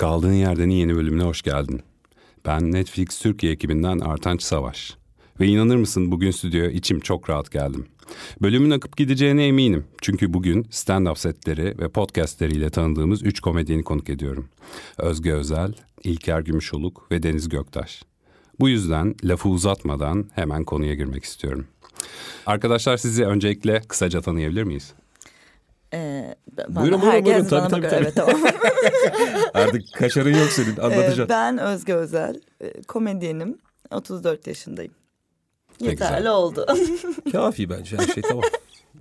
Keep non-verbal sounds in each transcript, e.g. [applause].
Kaldığın Yerden'in yeni bölümüne hoş geldin. Ben Netflix Türkiye ekibinden Artanç Savaş. Ve inanır mısın bugün stüdyoya içim çok rahat geldim. Bölümün akıp gideceğine eminim. Çünkü bugün stand-up setleri ve podcastleriyle tanıdığımız üç komedyeni konuk ediyorum. Özge Özel, İlker Gümüşoluk ve Deniz Göktaş. Bu yüzden lafı uzatmadan hemen konuya girmek istiyorum. Arkadaşlar sizi öncelikle kısaca tanıyabilir miyiz? Ee, bana, Buyurun, buyurun, buyurun. Tabii, tabii, bakıyor. Evet, tamam. [laughs] Artık kaşarın yok senin Ee, anlatacaksın. ben Özge Özel, komedyenim. 34 yaşındayım. Ne Yeterli güzel. oldu. [laughs] Kafi bence her şey tamam.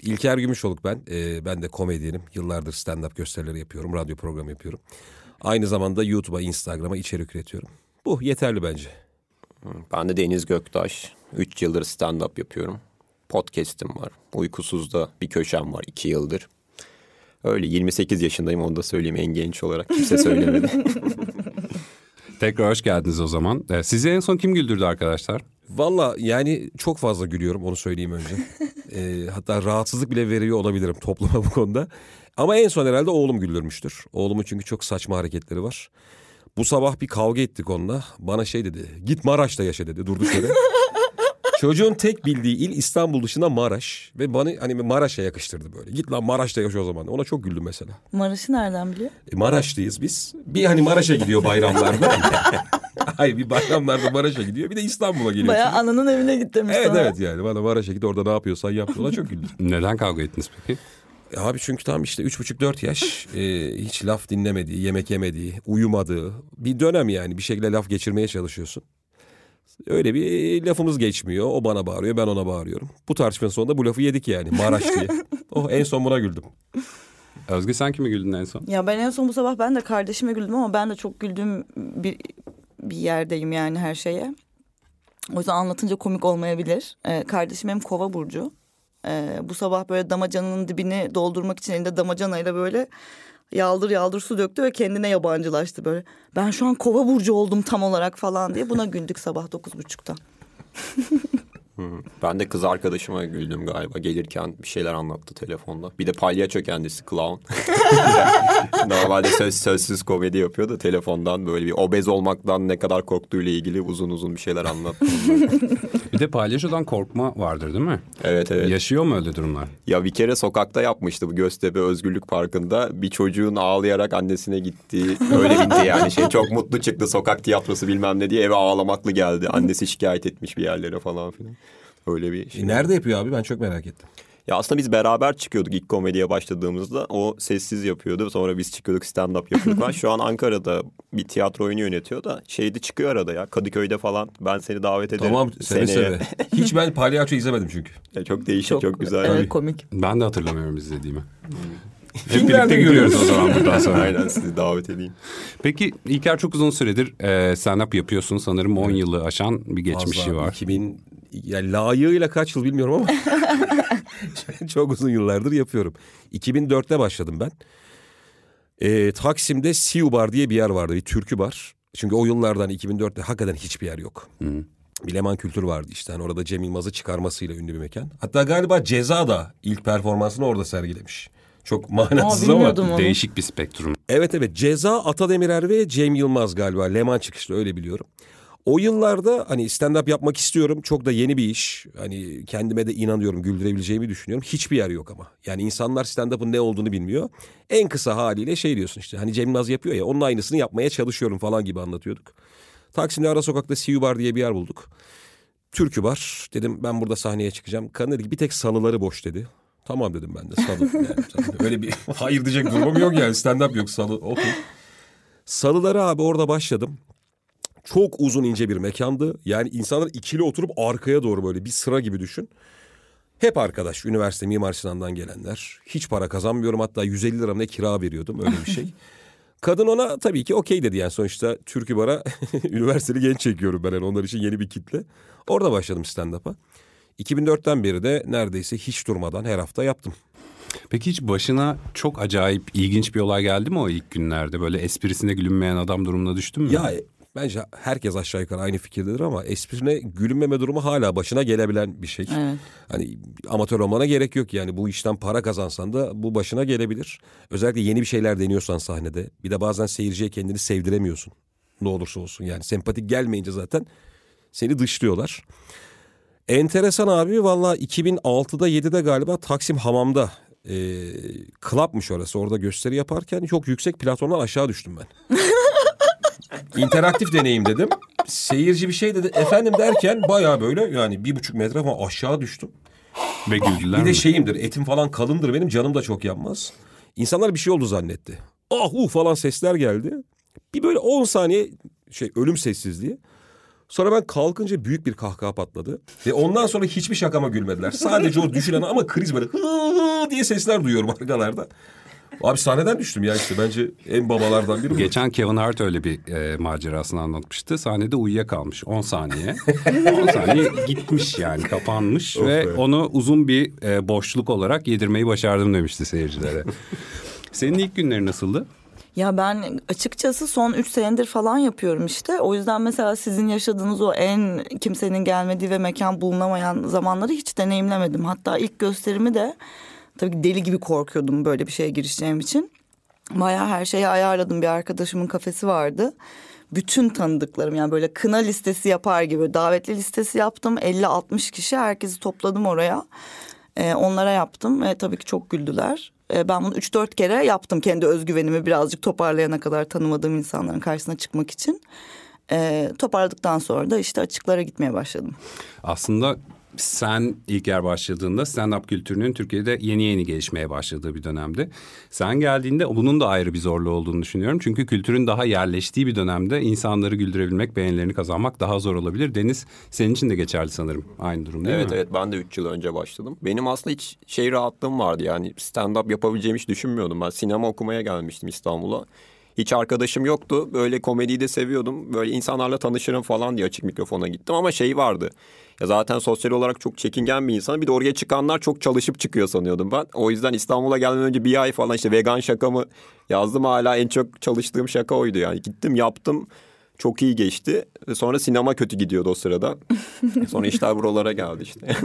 İlker Gümüşoluk ben. Ee, ben de komedyenim. Yıllardır stand-up gösterileri yapıyorum. Radyo programı yapıyorum. Aynı zamanda YouTube'a, Instagram'a içerik üretiyorum. Bu yeterli bence. Ben de Deniz Göktaş. 3 yıldır stand-up yapıyorum. Podcast'im var. Uykusuz'da bir köşem var 2 yıldır. Öyle 28 yaşındayım onu da söyleyeyim en genç olarak. Kimse söylemedi. [laughs] Tekrar hoş geldiniz o zaman. Ee, Sizi en son kim güldürdü arkadaşlar? Valla yani çok fazla gülüyorum onu söyleyeyim önce. [laughs] Ee, hatta rahatsızlık bile veriyor olabilirim topluma bu konuda. Ama en son herhalde oğlum güldürmüştür. Oğlumun çünkü çok saçma hareketleri var. Bu sabah bir kavga ettik onunla. Bana şey dedi. Git Maraş'ta yaşa dedi durduk yere. [laughs] Çocuğun tek bildiği il İstanbul dışında Maraş. Ve bana hani Maraş'a yakıştırdı böyle. Git lan Maraş'ta yaşa o zaman. Ona çok güldüm mesela. Maraş'ı nereden biliyor? E, Maraşlıyız biz. Bir hani Maraş'a gidiyor bayramlarda. [laughs] Hayır bir bayramlarda Maraş'a gidiyor. Bir de İstanbul'a geliyor. Bayağı ananın evine git demiş Evet sana. evet yani bana Maraş'a git orada ne yapıyorsan yap. Ona çok güldüm. [laughs] Neden kavga ettiniz peki? E, Abi çünkü tam işte üç buçuk dört yaş e, hiç laf dinlemediği, yemek yemediği, uyumadığı bir dönem yani bir şekilde laf geçirmeye çalışıyorsun. Öyle bir lafımız geçmiyor. O bana bağırıyor, ben ona bağırıyorum. Bu tartışmanın sonunda bu lafı yedik yani Maraş diye. [laughs] Oh en son buna güldüm. Özge sen kime güldün en son? Ya ben en son bu sabah ben de kardeşime güldüm ama ben de çok güldüğüm bir, bir yerdeyim yani her şeye. O yüzden anlatınca komik olmayabilir. Ee, kardeşim hem kova burcu. Ee, bu sabah böyle damacanın dibini doldurmak için elinde damacanayla böyle yaldır yaldır su döktü ve kendine yabancılaştı böyle. Ben şu an kova burcu oldum tam olarak falan diye buna güldük sabah dokuz buçukta. [laughs] ben de kız arkadaşıma güldüm galiba. Gelirken bir şeyler anlattı telefonda. Bir de palyaço kendisi clown. [laughs] Normalde söz, sözsüz komedi yapıyor da telefondan böyle bir obez olmaktan ne kadar korktuğuyla ilgili uzun uzun bir şeyler anlattı. [laughs] Bir de palyaçodan korkma vardır değil mi? evet evet. Yaşıyor mu öyle durumlar? Ya bir kere sokakta yapmıştı bu Göztepe Özgürlük Parkı'nda. Bir çocuğun ağlayarak annesine gittiği öyle bitti yani şey. Çok mutlu çıktı sokak tiyatrosu bilmem ne diye eve ağlamaklı geldi. Annesi şikayet etmiş bir yerlere falan filan. Öyle bir şey. E, nerede yapıyor abi ben çok merak ettim. Ya aslında biz beraber çıkıyorduk ilk komediye başladığımızda. O sessiz yapıyordu. Sonra biz çıkıyorduk stand-up yapıyorduk falan. [laughs] Şu an Ankara'da bir tiyatro oyunu yönetiyor da şeyde çıkıyor arada ya. Kadıköy'de falan. Ben seni davet ederim. Tamam seve seve. [laughs] Hiç ben palyaço izlemedim çünkü. Ya çok değişik, çok, güzel. evet, komik. Ben de hatırlamıyorum izlediğimi. Hep birlikte görüyoruz. o zaman buradan [laughs] sonra. Aynen sizi davet edeyim. Peki İlker çok uzun süredir e, stand-up yapıyorsun. Sanırım 10 yılı aşan bir geçmişi Fazla. var. 2000 yani layığıyla kaç yıl bilmiyorum ama [laughs] [laughs] çok uzun yıllardır yapıyorum. 2004'te başladım ben. Ee, Taksim'de Siu Bar diye bir yer vardı. Bir türkü bar. Çünkü o yıllardan 2004'te hakikaten hiçbir yer yok. Bir Leman Kültür vardı işte. Hani orada Cem Yılmaz'ı çıkarmasıyla ünlü bir mekan. Hatta galiba Ceza da ilk performansını orada sergilemiş. Çok manasız Aa, ama. onu. Değişik bir spektrum. Evet evet Ceza Atademirer ve Cem Yılmaz galiba Leman çıkışlı öyle biliyorum. O yıllarda hani stand-up yapmak istiyorum. Çok da yeni bir iş. Hani kendime de inanıyorum güldürebileceğimi düşünüyorum. Hiçbir yer yok ama. Yani insanlar stand-up'ın ne olduğunu bilmiyor. En kısa haliyle şey diyorsun işte hani Cem Yılmaz yapıyor ya onun aynısını yapmaya çalışıyorum falan gibi anlatıyorduk. Taksim'de ara sokakta Siyu Bar diye bir yer bulduk. Türkü bar. Dedim ben burada sahneye çıkacağım. Kadın dedi ki bir tek salıları boş dedi. Tamam dedim ben de salı. [laughs] Yani, öyle bir hayır diyecek durumum yok yani stand-up yok salı okey. Salıları abi orada başladım. Çok uzun ince bir mekandı. Yani insanlar ikili oturup arkaya doğru böyle bir sıra gibi düşün. Hep arkadaş. Üniversite Mimar Sinan'dan gelenler. Hiç para kazanmıyorum. Hatta 150 lira ne kira veriyordum öyle bir şey. [laughs] Kadın ona tabii ki okey dedi yani sonuçta Türkü Bar'a [laughs] üniversiteli genç çekiyorum ben yani onlar için yeni bir kitle. Orada başladım stand-up'a. 2004'ten beri de neredeyse hiç durmadan her hafta yaptım. Peki hiç başına çok acayip ilginç bir olay geldi mi o ilk günlerde? Böyle esprisine gülünmeyen adam durumuna düştün mü? Ya bence herkes aşağı yukarı aynı fikirdedir ama esprine gülünmeme durumu hala başına gelebilen bir şey. Evet. Hani amatör olmana gerek yok yani bu işten para kazansan da bu başına gelebilir. Özellikle yeni bir şeyler deniyorsan sahnede bir de bazen seyirciye kendini sevdiremiyorsun. Ne olursa olsun yani sempatik gelmeyince zaten seni dışlıyorlar. Enteresan abi valla 2006'da 7'de galiba Taksim Hamam'da e, klapmış orası. Orada gösteri yaparken çok yüksek platformdan aşağı düştüm ben. [laughs] İnteraktif deneyim dedim. Seyirci bir şey dedi. Efendim derken baya böyle yani bir buçuk metre falan aşağı düştüm. Ve güldüler Bir de mi? şeyimdir etim falan kalındır benim canım da çok yanmaz. İnsanlar bir şey oldu zannetti. Ah uh falan sesler geldi. Bir böyle 10 saniye şey ölüm sessizliği. Sonra ben kalkınca büyük bir kahkaha patladı. Ve ondan sonra hiçbir şakama gülmediler. Sadece o düşülen ama kriz böyle hı diye sesler duyuyorum [laughs] arkalarda. Abi sahneden düştüm ya işte bence en babalardan biri. bu. Geçen Kevin Hart öyle bir e, macerasını anlatmıştı. Sahnede uyuyakalmış 10 saniye. 10 saniye gitmiş yani kapanmış Of ve be. onu uzun bir e, boşluk olarak yedirmeyi başardım demişti seyircilere. Senin ilk günlerin nasıldı? Ya ben açıkçası son 3 senedir falan yapıyorum işte. O yüzden mesela sizin yaşadığınız o en kimsenin gelmediği ve mekan bulunamayan zamanları hiç deneyimlemedim. Hatta ilk gösterimi de tabii ki deli gibi korkuyordum böyle bir şeye girişeceğim için. Bayağı her şeyi ayarladım. Bir arkadaşımın kafesi vardı. Bütün tanıdıklarım yani böyle kına listesi yapar gibi davetli listesi yaptım. 50-60 kişi herkesi topladım oraya. Ee, onlara yaptım ve tabii ki çok güldüler. Ee, ben bunu 3-4 kere yaptım kendi özgüvenimi birazcık toparlayana kadar tanımadığım insanların karşısına çıkmak için. Ee, toparladıktan sonra da işte açıklara gitmeye başladım. Aslında sen ilk yer başladığında stand-up kültürünün Türkiye'de yeni yeni gelişmeye başladığı bir dönemde. Sen geldiğinde bunun da ayrı bir zorluğu olduğunu düşünüyorum. Çünkü kültürün daha yerleştiği bir dönemde insanları güldürebilmek, beğenilerini kazanmak daha zor olabilir. Deniz senin için de geçerli sanırım aynı durum değil evet mi? evet ben de 3 yıl önce başladım. Benim aslında hiç şey rahatlığım vardı yani stand-up yapabileceğimi hiç düşünmüyordum. Ben sinema okumaya gelmiştim İstanbul'a. Hiç arkadaşım yoktu. Böyle komediyi de seviyordum. Böyle insanlarla tanışırım falan diye açık mikrofona gittim. Ama şey vardı. Ya zaten sosyal olarak çok çekingen bir insan. Bir de oraya çıkanlar çok çalışıp çıkıyor sanıyordum ben. O yüzden İstanbul'a gelmeden önce bir ay falan işte vegan şakamı yazdım. Hala en çok çalıştığım şaka oydu yani. Gittim yaptım. Çok iyi geçti. Sonra sinema kötü gidiyordu o sırada. Sonra işler buralara geldi işte.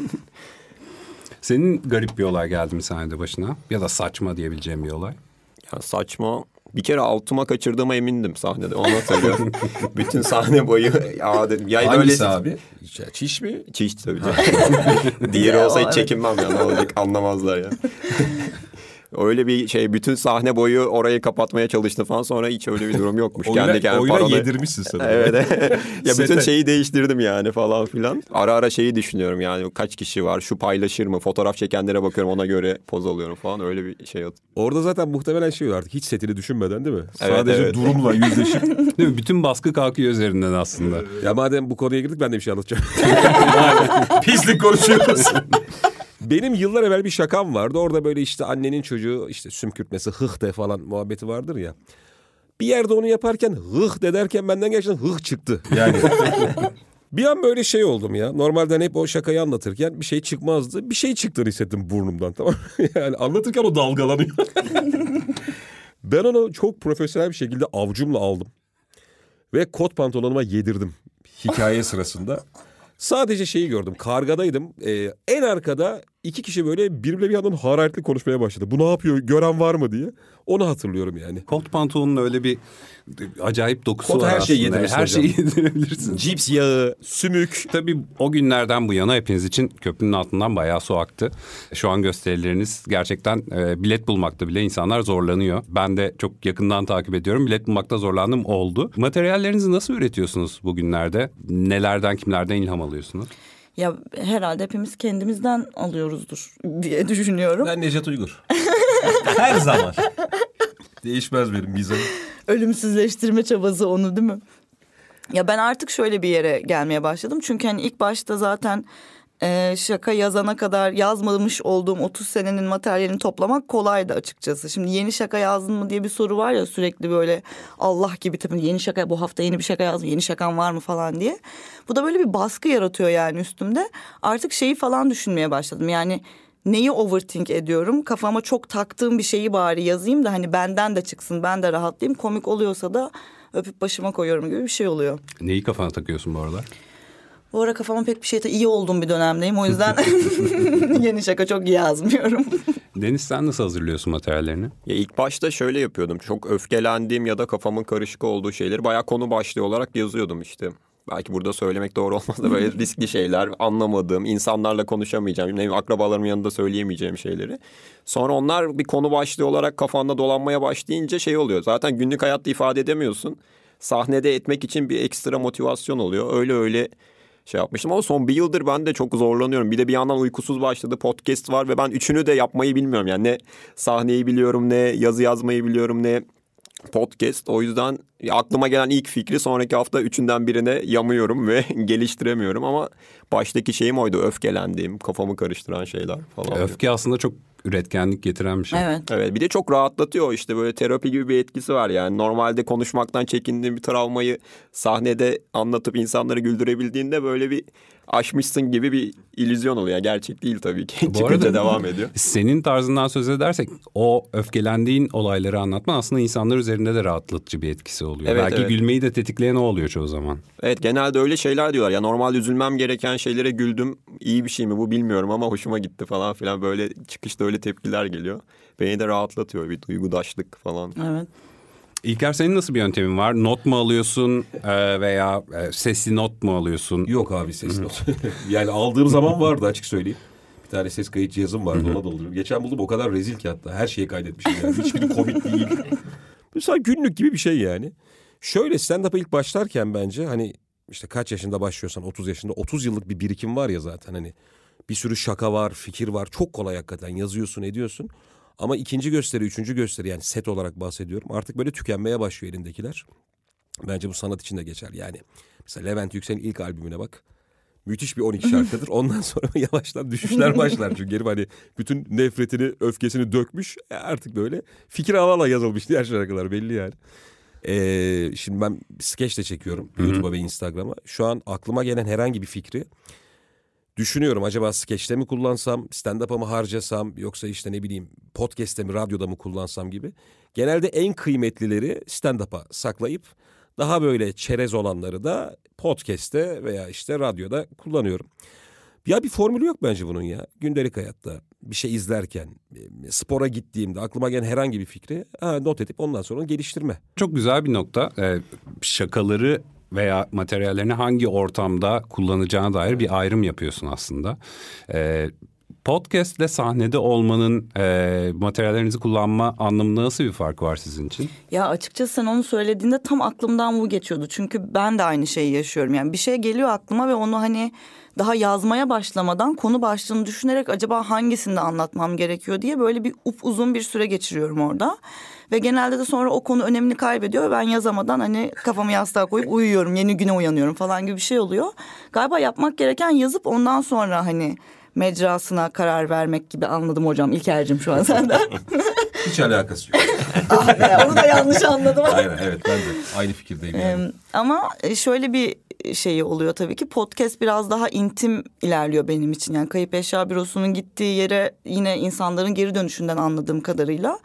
Senin garip bir olay geldi mi sahnede başına? Ya da saçma diyebileceğim bir olay. Ya saçma. Bir kere altıma kaçırdığıma emindim sahnede. Onu hatırlıyorum. [laughs] Bütün sahne boyu ya dedim. Ya Hangisi böyle abi? Çiş mi? Çiş tabii. [laughs] Diğeri olsa hiç çekinmem ya. Ne olacak anlamazlar ya. [laughs] Öyle bir şey bütün sahne boyu orayı kapatmaya çalıştı falan sonra hiç öyle bir durum yokmuş. Oyuna, Kendi kendine oyuna yedirmişsin sen. Evet. [laughs] ya bütün şeyi değiştirdim yani falan filan. Ara ara şeyi düşünüyorum yani kaç kişi var şu paylaşır mı? Fotoğraf çekenlere bakıyorum ona göre poz alıyorum falan öyle bir şey. Orada zaten muhtemelen şey var artık hiç setini düşünmeden değil mi? Evet, Sadece evet. durumla yüzleşip. [laughs] Değil mi? Bütün baskı kalkıyor üzerinden aslında. ya madem bu konuya girdik ben de bir şey anlatacağım. [laughs] Pislik konuşuyoruz. Benim yıllar evvel bir şakam vardı. Orada böyle işte annenin çocuğu işte sümkürtmesi hıh de falan muhabbeti vardır ya. Bir yerde onu yaparken hıh de derken benden gerçekten hıh çıktı. Yani [laughs] bir an böyle şey oldum ya. Normalde hani hep o şakayı anlatırken bir şey çıkmazdı. Bir şey çıktığını hissettim burnumdan tamam? [laughs] Yani anlatırken o dalgalanıyor. [laughs] ben onu çok profesyonel bir şekilde avcumla aldım. Ve kot pantolonuma yedirdim hikaye sırasında. Sadece şeyi gördüm. Kargadaydım. Ee, en arkada iki kişi böyle birbirine bir yandan hararetli konuşmaya başladı. Bu ne yapıyor? Gören var mı diye. Onu hatırlıyorum yani. Kot pantolonun öyle bir acayip dokusu Kot var her şeyi yedirirsin Her şeyi yedirebilirsin. Cips yağı, sümük. Tabii o günlerden bu yana hepiniz için köprünün altından bayağı su aktı. Şu an gösterileriniz gerçekten e, bilet bulmakta bile insanlar zorlanıyor. Ben de çok yakından takip ediyorum. Bilet bulmakta zorlandım oldu. Materyallerinizi nasıl üretiyorsunuz bugünlerde? Nelerden kimlerden ilham alıyorsunuz? Ya herhalde hepimiz kendimizden alıyoruzdur diye düşünüyorum. Ben Necdet Uygur. [laughs] Her zaman. Değişmez benim mizahım. ölümsüzleştirme çabası onu değil mi? Ya ben artık şöyle bir yere gelmeye başladım. Çünkü hani ilk başta zaten e, şaka yazana kadar yazmamış olduğum 30 senenin materyalini toplamak kolaydı açıkçası. Şimdi yeni şaka yazdın mı diye bir soru var ya sürekli böyle Allah gibi tabii yeni şaka bu hafta yeni bir şaka yazdım yeni şakan var mı falan diye. Bu da böyle bir baskı yaratıyor yani üstümde. Artık şeyi falan düşünmeye başladım yani neyi overthink ediyorum? Kafama çok taktığım bir şeyi bari yazayım da hani benden de çıksın ben de rahatlayayım. Komik oluyorsa da öpüp başıma koyuyorum gibi bir şey oluyor. Neyi kafana takıyorsun bu aralar? Bu ara kafama pek bir şeyde iyi olduğum bir dönemdeyim. O yüzden [laughs] [laughs] yeni şaka çok yazmıyorum. [laughs] Deniz sen nasıl hazırlıyorsun materyallerini? Ya ilk başta şöyle yapıyordum. Çok öfkelendiğim ya da kafamın karışık olduğu şeyleri bayağı konu başlığı olarak yazıyordum işte. Belki burada söylemek doğru olmaz da böyle riskli şeyler, anlamadığım, insanlarla konuşamayacağım, ne bileyim, akrabalarımın yanında söyleyemeyeceğim şeyleri. Sonra onlar bir konu başlığı olarak kafanda dolanmaya başlayınca şey oluyor. Zaten günlük hayatta ifade edemiyorsun. Sahnede etmek için bir ekstra motivasyon oluyor. Öyle öyle şey yapmıştım ama son bir yıldır ben de çok zorlanıyorum. Bir de bir yandan uykusuz başladı podcast var ve ben üçünü de yapmayı bilmiyorum. Yani ne sahneyi biliyorum ne yazı yazmayı biliyorum ne podcast. O yüzden aklıma gelen ilk fikri sonraki hafta üçünden birine yamıyorum ve [laughs] geliştiremiyorum ama baştaki şeyim oydu öfkelendiğim, kafamı karıştıran şeyler falan. Öfke aslında çok üretkenlik getiren bir şey. Evet. Evet bir de çok rahatlatıyor işte böyle terapi gibi bir etkisi var yani. Normalde konuşmaktan çekindiğin bir travmayı sahnede anlatıp insanları güldürebildiğinde böyle bir aşmışsın gibi bir illüzyon oluyor. Gerçek değil tabii ki. [laughs] Bu Çıkınca arada- devam ediyor. Senin tarzından söz edersek o öfkelendiğin olayları anlatman aslında insanlar üzerinde de rahatlatıcı bir etkisi oluyor. Evet, Belki evet. gülmeyi de tetikleyen o oluyor çoğu zaman. Evet genelde öyle şeyler diyorlar. Ya normalde üzülmem gereken şeylere güldüm. İyi bir şey mi bu bilmiyorum ama hoşuma gitti falan filan. Böyle çıkışta öyle tepkiler geliyor. Beni de rahatlatıyor bir duygudaşlık falan. Evet. İlker senin nasıl bir yöntemin var? Not mu alıyorsun e, veya e, sesli not mu alıyorsun? Yok abi ses not. [laughs] yani aldığım zaman vardı açık söyleyeyim. Bir tane ses kayıt cihazım vardı ona dolduruyorum. Geçen buldum o kadar rezil ki hatta. Her şeyi kaydetmişim yani. Hiçbiri komik değil. [laughs] Mesela günlük gibi bir şey yani. Şöyle stand-up'a ilk başlarken bence hani işte kaç yaşında başlıyorsan 30 yaşında 30 yıllık bir birikim var ya zaten hani. Bir sürü şaka var, fikir var. Çok kolay hakikaten yazıyorsun, ediyorsun. Ama ikinci gösteri, üçüncü gösteri yani set olarak bahsediyorum. Artık böyle tükenmeye başlıyor elindekiler. Bence bu sanat için de geçer. Yani mesela Levent Yüksel'in ilk albümüne bak. Müthiş bir 12 [laughs] şarkıdır. Ondan sonra [laughs] yavaştan düşüşler [laughs] başlar. Çünkü herif hani bütün nefretini, öfkesini dökmüş. E artık böyle fikir alala yazılmış diğer şarkılar belli yani. Ee, şimdi ben skeç de çekiyorum YouTube'a ve Instagram'a. Şu an aklıma gelen herhangi bir fikri düşünüyorum. Acaba skeçte mi kullansam, stand-up'a mı harcasam yoksa işte ne bileyim podcast'te mi, radyoda mı kullansam gibi. Genelde en kıymetlileri stand-up'a saklayıp daha böyle çerez olanları da podcast'te veya işte radyoda kullanıyorum. Ya bir formülü yok bence bunun ya. Gündelik hayatta bir şey izlerken, e, spora gittiğimde aklıma gelen herhangi bir fikri ha, not edip ondan sonra geliştirme. Çok güzel bir nokta. E, şakaları veya materyallerini hangi ortamda kullanacağına dair bir ayrım yapıyorsun aslında. E, podcast ile sahnede olmanın e, materyallerinizi kullanma anlamında nasıl bir farkı var sizin için? Ya açıkçası sen onu söylediğinde tam aklımdan bu geçiyordu. Çünkü ben de aynı şeyi yaşıyorum. Yani bir şey geliyor aklıma ve onu hani daha yazmaya başlamadan konu başlığını düşünerek acaba hangisini de anlatmam gerekiyor diye böyle bir uzun bir süre geçiriyorum orada. Ve genelde de sonra o konu önemini kaybediyor ben yazamadan hani kafamı yastığa koyup uyuyorum, yeni güne uyanıyorum falan gibi bir şey oluyor. Galiba yapmak gereken yazıp ondan sonra hani mecrasına karar vermek gibi anladım hocam. İlker'cim şu an senden. [laughs] Hiç alakası yok. [laughs] Onu da yanlış anladım. Aynen evet ben de aynı fikirdeyim. Yani. Ee, Ama şöyle bir şeyi oluyor tabii ki podcast biraz daha intim ilerliyor benim için. Yani kayıp eşya bürosunun gittiği yere yine insanların geri dönüşünden anladığım kadarıyla.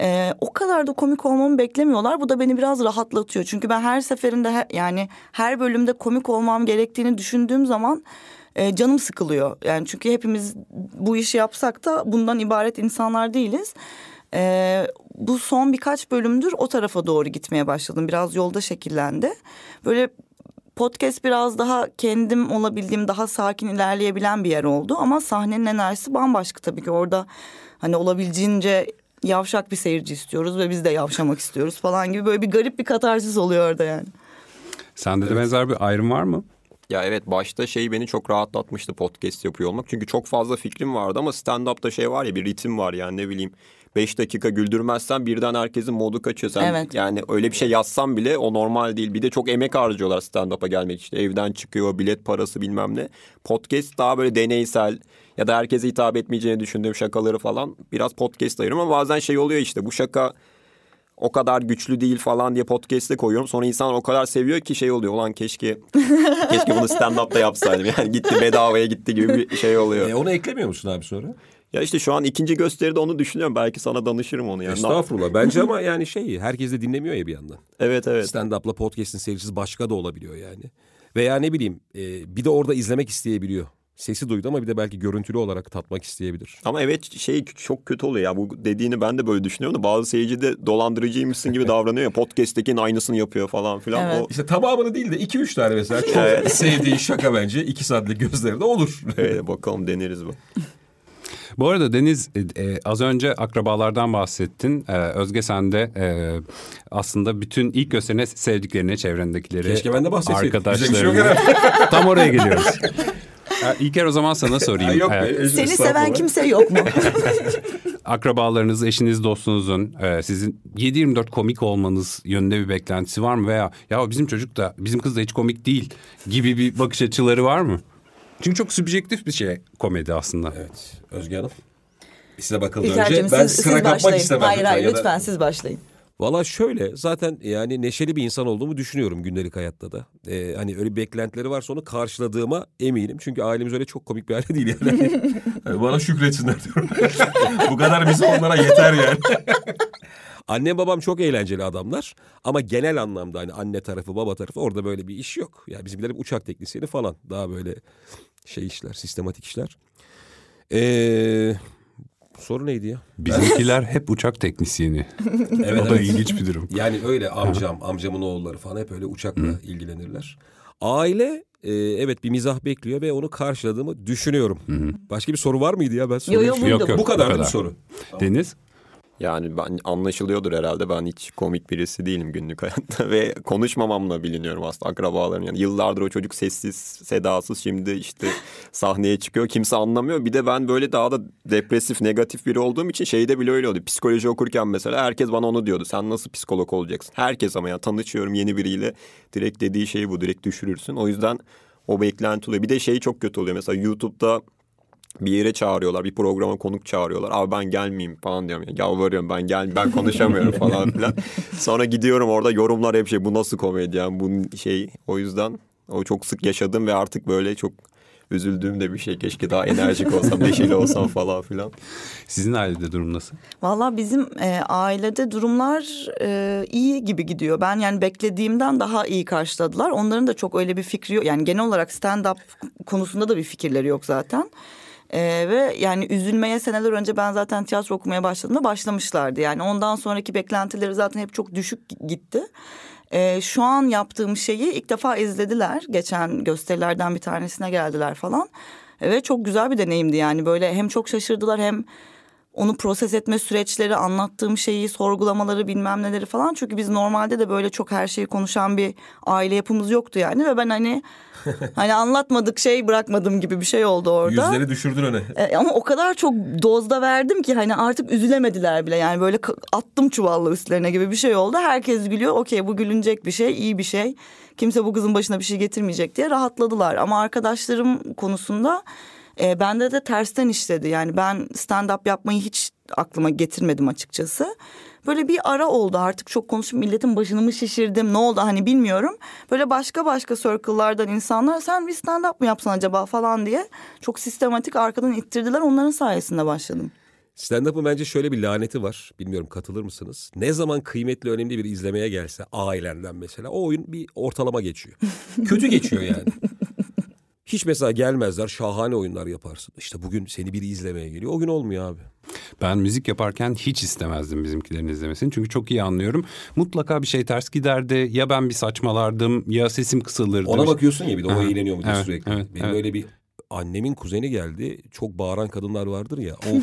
Ee, o kadar da komik olmamı beklemiyorlar. Bu da beni biraz rahatlatıyor. Çünkü ben her seferinde he- yani her bölümde komik olmam gerektiğini düşündüğüm zaman e, canım sıkılıyor. Yani çünkü hepimiz bu işi yapsak da bundan ibaret insanlar değiliz. Ee, bu son birkaç bölümdür o tarafa doğru gitmeye başladım. Biraz yolda şekillendi. Böyle podcast biraz daha kendim olabildiğim daha sakin ilerleyebilen bir yer oldu. Ama sahnenin enerjisi bambaşka tabii ki orada hani olabildiğince yavşak bir seyirci istiyoruz ve biz de yavşamak istiyoruz falan gibi böyle bir garip bir katarsis oluyor orada yani. Sende de benzer bir ayrım var mı? Ya evet başta şey beni çok rahatlatmıştı podcast yapıyor olmak. Çünkü çok fazla fikrim vardı ama stand-up'ta şey var ya bir ritim var yani ne bileyim. Beş dakika güldürmezsen birden herkesin modu kaçıyor. Sen Evet. Yani öyle bir şey yazsam bile o normal değil. Bir de çok emek harcıyorlar stand-up'a gelmek için. Evden çıkıyor bilet parası bilmem ne. Podcast daha böyle deneysel ya da herkese hitap etmeyeceğini düşündüğüm şakaları falan biraz podcast ayırıyorum. Ama bazen şey oluyor işte bu şaka o kadar güçlü değil falan diye podcast'e koyuyorum. Sonra insan o kadar seviyor ki şey oluyor. Ulan keşke keşke bunu stand-up'ta yapsaydım. Yani gitti bedavaya gitti gibi bir şey oluyor. E, onu eklemiyor musun abi sonra? Ya işte şu an ikinci gösteride onu düşünüyorum. Belki sana danışırım onu. Yani. Estağfurullah. Bence ama yani şey herkes de dinlemiyor ya bir yandan. Evet evet. Stand-up'la podcast'in seyircisi başka da olabiliyor yani. Veya ne bileyim e, bir de orada izlemek isteyebiliyor. Sesi duydu ama bir de belki görüntülü olarak tatmak isteyebilir. Ama evet şey çok kötü oluyor ya. Bu dediğini ben de böyle düşünüyorum da bazı seyirci de dolandırıcıymışsın gibi [laughs] davranıyor ya. Podcast'tekinin aynısını yapıyor falan filan. Evet. O, İşte tamamını değil de 2-3 tane mesela çok [laughs] sevdiği şaka bence 2 saatlik gözlerinde olur. [laughs] evet, bakalım deneriz bu. Bu arada Deniz e, e, az önce akrabalardan bahsettin. E, Özge sen de e, aslında bütün ilk gösterine sevdiklerini, çevrendekileri, Keşke ben de bir şey arkadaşlarını. Tam oraya geliyoruz. İlker o zaman sana sorayım. Yok E, özür- Seni seven kimse yok mu? [laughs] akrabalarınız, eşiniz, dostunuzun e, sizin 7-24 komik olmanız yönünde bir beklentisi var mı? Veya ya bizim çocuk da bizim kız da hiç komik değil gibi bir bakış açıları var mı? Çünkü çok subjektif bir şey komedi aslında. Evet Özge Hanım. Size bakıldı önce. Ben siz, sıra siz kapmak istemem. Hayır hayır Ya da- lütfen siz başlayın. Valla şöyle zaten yani neşeli bir insan olduğumu düşünüyorum gündelik hayatta da. Ee, hani öyle beklentileri varsa onu karşıladığıma eminim. Çünkü ailemiz öyle çok komik bir aile değil yani. Hani [laughs] bana şükretsinler diyorum. Bu kadar bize onlara yeter yani. [laughs] Annem babam çok eğlenceli adamlar ama genel anlamda hani anne tarafı baba tarafı orada böyle bir iş yok. Yani bizimkiler uçak teknisyeni falan daha böyle şey işler sistematik işler. Ee, soru neydi ya? Bizimkiler hep uçak teknisyeni. [laughs] Evet, o da evet. ilginç bir durum. Yani öyle amcam, amcamın oğulları falan hep öyle uçakla ilgilenirler. Aile e, evet bir mizah bekliyor ve onu karşıladığımı düşünüyorum. Başka bir soru var mıydı ya ben Yo, yo, buydu Yok, yok. Bu kadar Bu bir kadar. soru. Deniz? Yani ben anlaşılıyordur herhalde. Ben hiç komik birisi değilim günlük hayatta [laughs] ve konuşmamamla biliniyorum aslında akrabaların. Yani yıllardır o çocuk sessiz, sedasız şimdi işte sahneye çıkıyor. Kimse anlamıyor. Bir de ben böyle daha da depresif, negatif biri olduğum için şeyde bile öyle oldu. Psikoloji okurken mesela herkes bana onu diyordu. Sen nasıl psikolog olacaksın? Herkes ama ya tanışıyorum yeni biriyle. Direkt dediği şey bu. Direkt düşürürsün. O yüzden o beklenti oluyor. Bir de şey çok kötü oluyor. Mesela YouTube'da bir yere çağırıyorlar, bir programa konuk çağırıyorlar. Abi ben gelmeyeyim falan diyorum ya. Yalvarıyorum ben gel ben konuşamıyorum [laughs] falan filan. Sonra gidiyorum orada yorumlar hep şey bu nasıl komedyen bu şey. O yüzden o çok sık yaşadım ve artık böyle çok üzüldüğüm de bir şey. Keşke daha enerjik olsam, [laughs] neşeli olsam falan filan. Sizin ailede durum nasıl? Valla bizim e, ailede durumlar e, iyi gibi gidiyor. Ben yani beklediğimden daha iyi karşıladılar. Onların da çok öyle bir fikri yok. Yani genel olarak stand-up konusunda da bir fikirleri yok zaten. E, ve yani üzülmeye seneler önce ben zaten tiyatro okumaya başladığımda başlamışlardı. Yani ondan sonraki beklentileri zaten hep çok düşük gitti. E, şu an yaptığım şeyi ilk defa izlediler. Geçen gösterilerden bir tanesine geldiler falan. Ve çok güzel bir deneyimdi yani böyle hem çok şaşırdılar hem onu proses etme süreçleri, anlattığım şeyi, sorgulamaları bilmem neleri falan. Çünkü biz normalde de böyle çok her şeyi konuşan bir aile yapımız yoktu yani. Ve ben hani [laughs] hani anlatmadık şey bırakmadım gibi bir şey oldu orada. Yüzleri düşürdün öne. E, ama o kadar çok dozda verdim ki hani artık üzülemediler bile. Yani böyle attım çuvalla üstlerine gibi bir şey oldu. Herkes gülüyor. Okey bu gülünecek bir şey, iyi bir şey. Kimse bu kızın başına bir şey getirmeyecek diye rahatladılar. Ama arkadaşlarım konusunda e, bende de tersten işledi. Yani ben stand-up yapmayı hiç aklıma getirmedim açıkçası. Böyle bir ara oldu artık çok konuşup milletin başını mı şişirdim ne oldu hani bilmiyorum. Böyle başka başka circle'lardan insanlar sen bir stand-up mı yapsan acaba falan diye çok sistematik arkadan ittirdiler onların sayesinde başladım. Stand-up'ın bence şöyle bir laneti var. Bilmiyorum katılır mısınız? Ne zaman kıymetli önemli bir izlemeye gelse ailenden mesela o oyun bir ortalama geçiyor. [laughs] Kötü geçiyor yani. Hiç mesela gelmezler şahane oyunlar yaparsın. İşte bugün seni biri izlemeye geliyor. O gün olmuyor abi. Ben müzik yaparken hiç istemezdim bizimkilerin izlemesini. Çünkü çok iyi anlıyorum. Mutlaka bir şey ters giderdi. Ya ben bir saçmalardım ya sesim kısılırdı. Ona bakıyorsun ya bir de o eğleniyor mu diye evet, sürekli. evet, Benim evet. öyle bir annemin kuzeni geldi. Çok bağıran kadınlar vardır ya. O [laughs]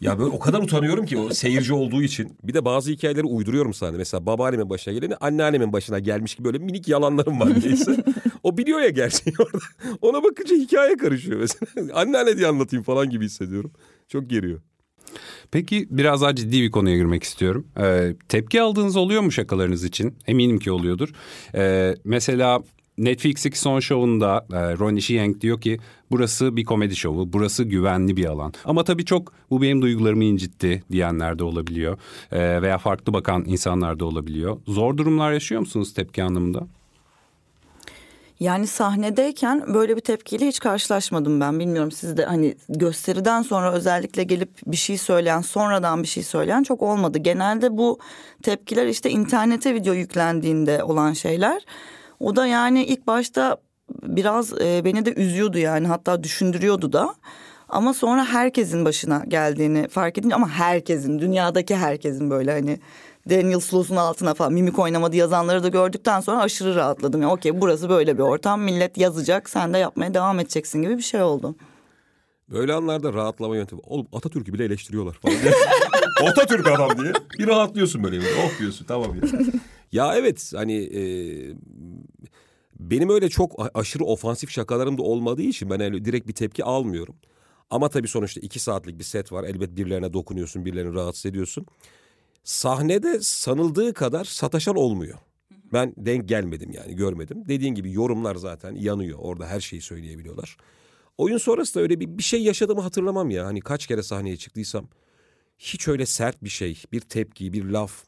Ya böyle o kadar utanıyorum ki o seyirci olduğu için. Bir de bazı hikayeleri uyduruyorum sana. Mesela babaannemin başına geleni anneannemin başına gelmiş gibi böyle minik yalanlarım var neyse. [laughs] o biliyor ya gerçeği [laughs] orada. Ona bakınca hikaye karışıyor mesela. [laughs] Anneanne diye anlatayım falan gibi hissediyorum. Çok geriyor. Peki biraz daha ciddi bir konuya girmek istiyorum. Ee, tepki aldığınız oluyor mu şakalarınız için? Eminim ki oluyordur. Ee, mesela Netflix'teki son şovunda e, Ronnie Chieng diyor ki burası bir komedi şovu, burası güvenli bir alan. Ama tabii çok bu benim duygularımı incitti diyenler de olabiliyor. Ee, veya farklı bakan insanlar da olabiliyor. Zor durumlar yaşıyor musunuz tepki anlamında? Yani sahnedeyken böyle bir tepkiyle hiç karşılaşmadım ben. Bilmiyorum siz de hani gösteriden sonra özellikle gelip bir şey söyleyen, sonradan bir şey söyleyen çok olmadı. Genelde bu tepkiler işte internete video yüklendiğinde olan şeyler. O da yani ilk başta biraz e, beni de üzüyordu yani hatta düşündürüyordu da. Ama sonra herkesin başına geldiğini fark edince ama herkesin dünyadaki herkesin böyle hani Daniel Sloss'un altına falan mimik oynamadı yazanları da gördükten sonra aşırı rahatladım. Yani okey burası böyle bir ortam millet yazacak sen de yapmaya devam edeceksin gibi bir şey oldu. Böyle anlarda rahatlama yöntemi. Oğlum Atatürk'ü bile eleştiriyorlar falan. [laughs] Atatürk adam diye. Bir rahatlıyorsun böyle. Oh diyorsun tamam ya. ya evet hani e, benim öyle çok aşırı ofansif şakalarım da olmadığı için ben öyle direkt bir tepki almıyorum. Ama tabii sonuçta iki saatlik bir set var. Elbet birilerine dokunuyorsun, birilerini rahatsız ediyorsun. Sahnede sanıldığı kadar sataşan olmuyor. Ben denk gelmedim yani görmedim. Dediğin gibi yorumlar zaten yanıyor. Orada her şeyi söyleyebiliyorlar. Oyun sonrası da öyle bir, bir şey yaşadığımı hatırlamam ya. Hani kaç kere sahneye çıktıysam hiç öyle sert bir şey, bir tepki, bir laf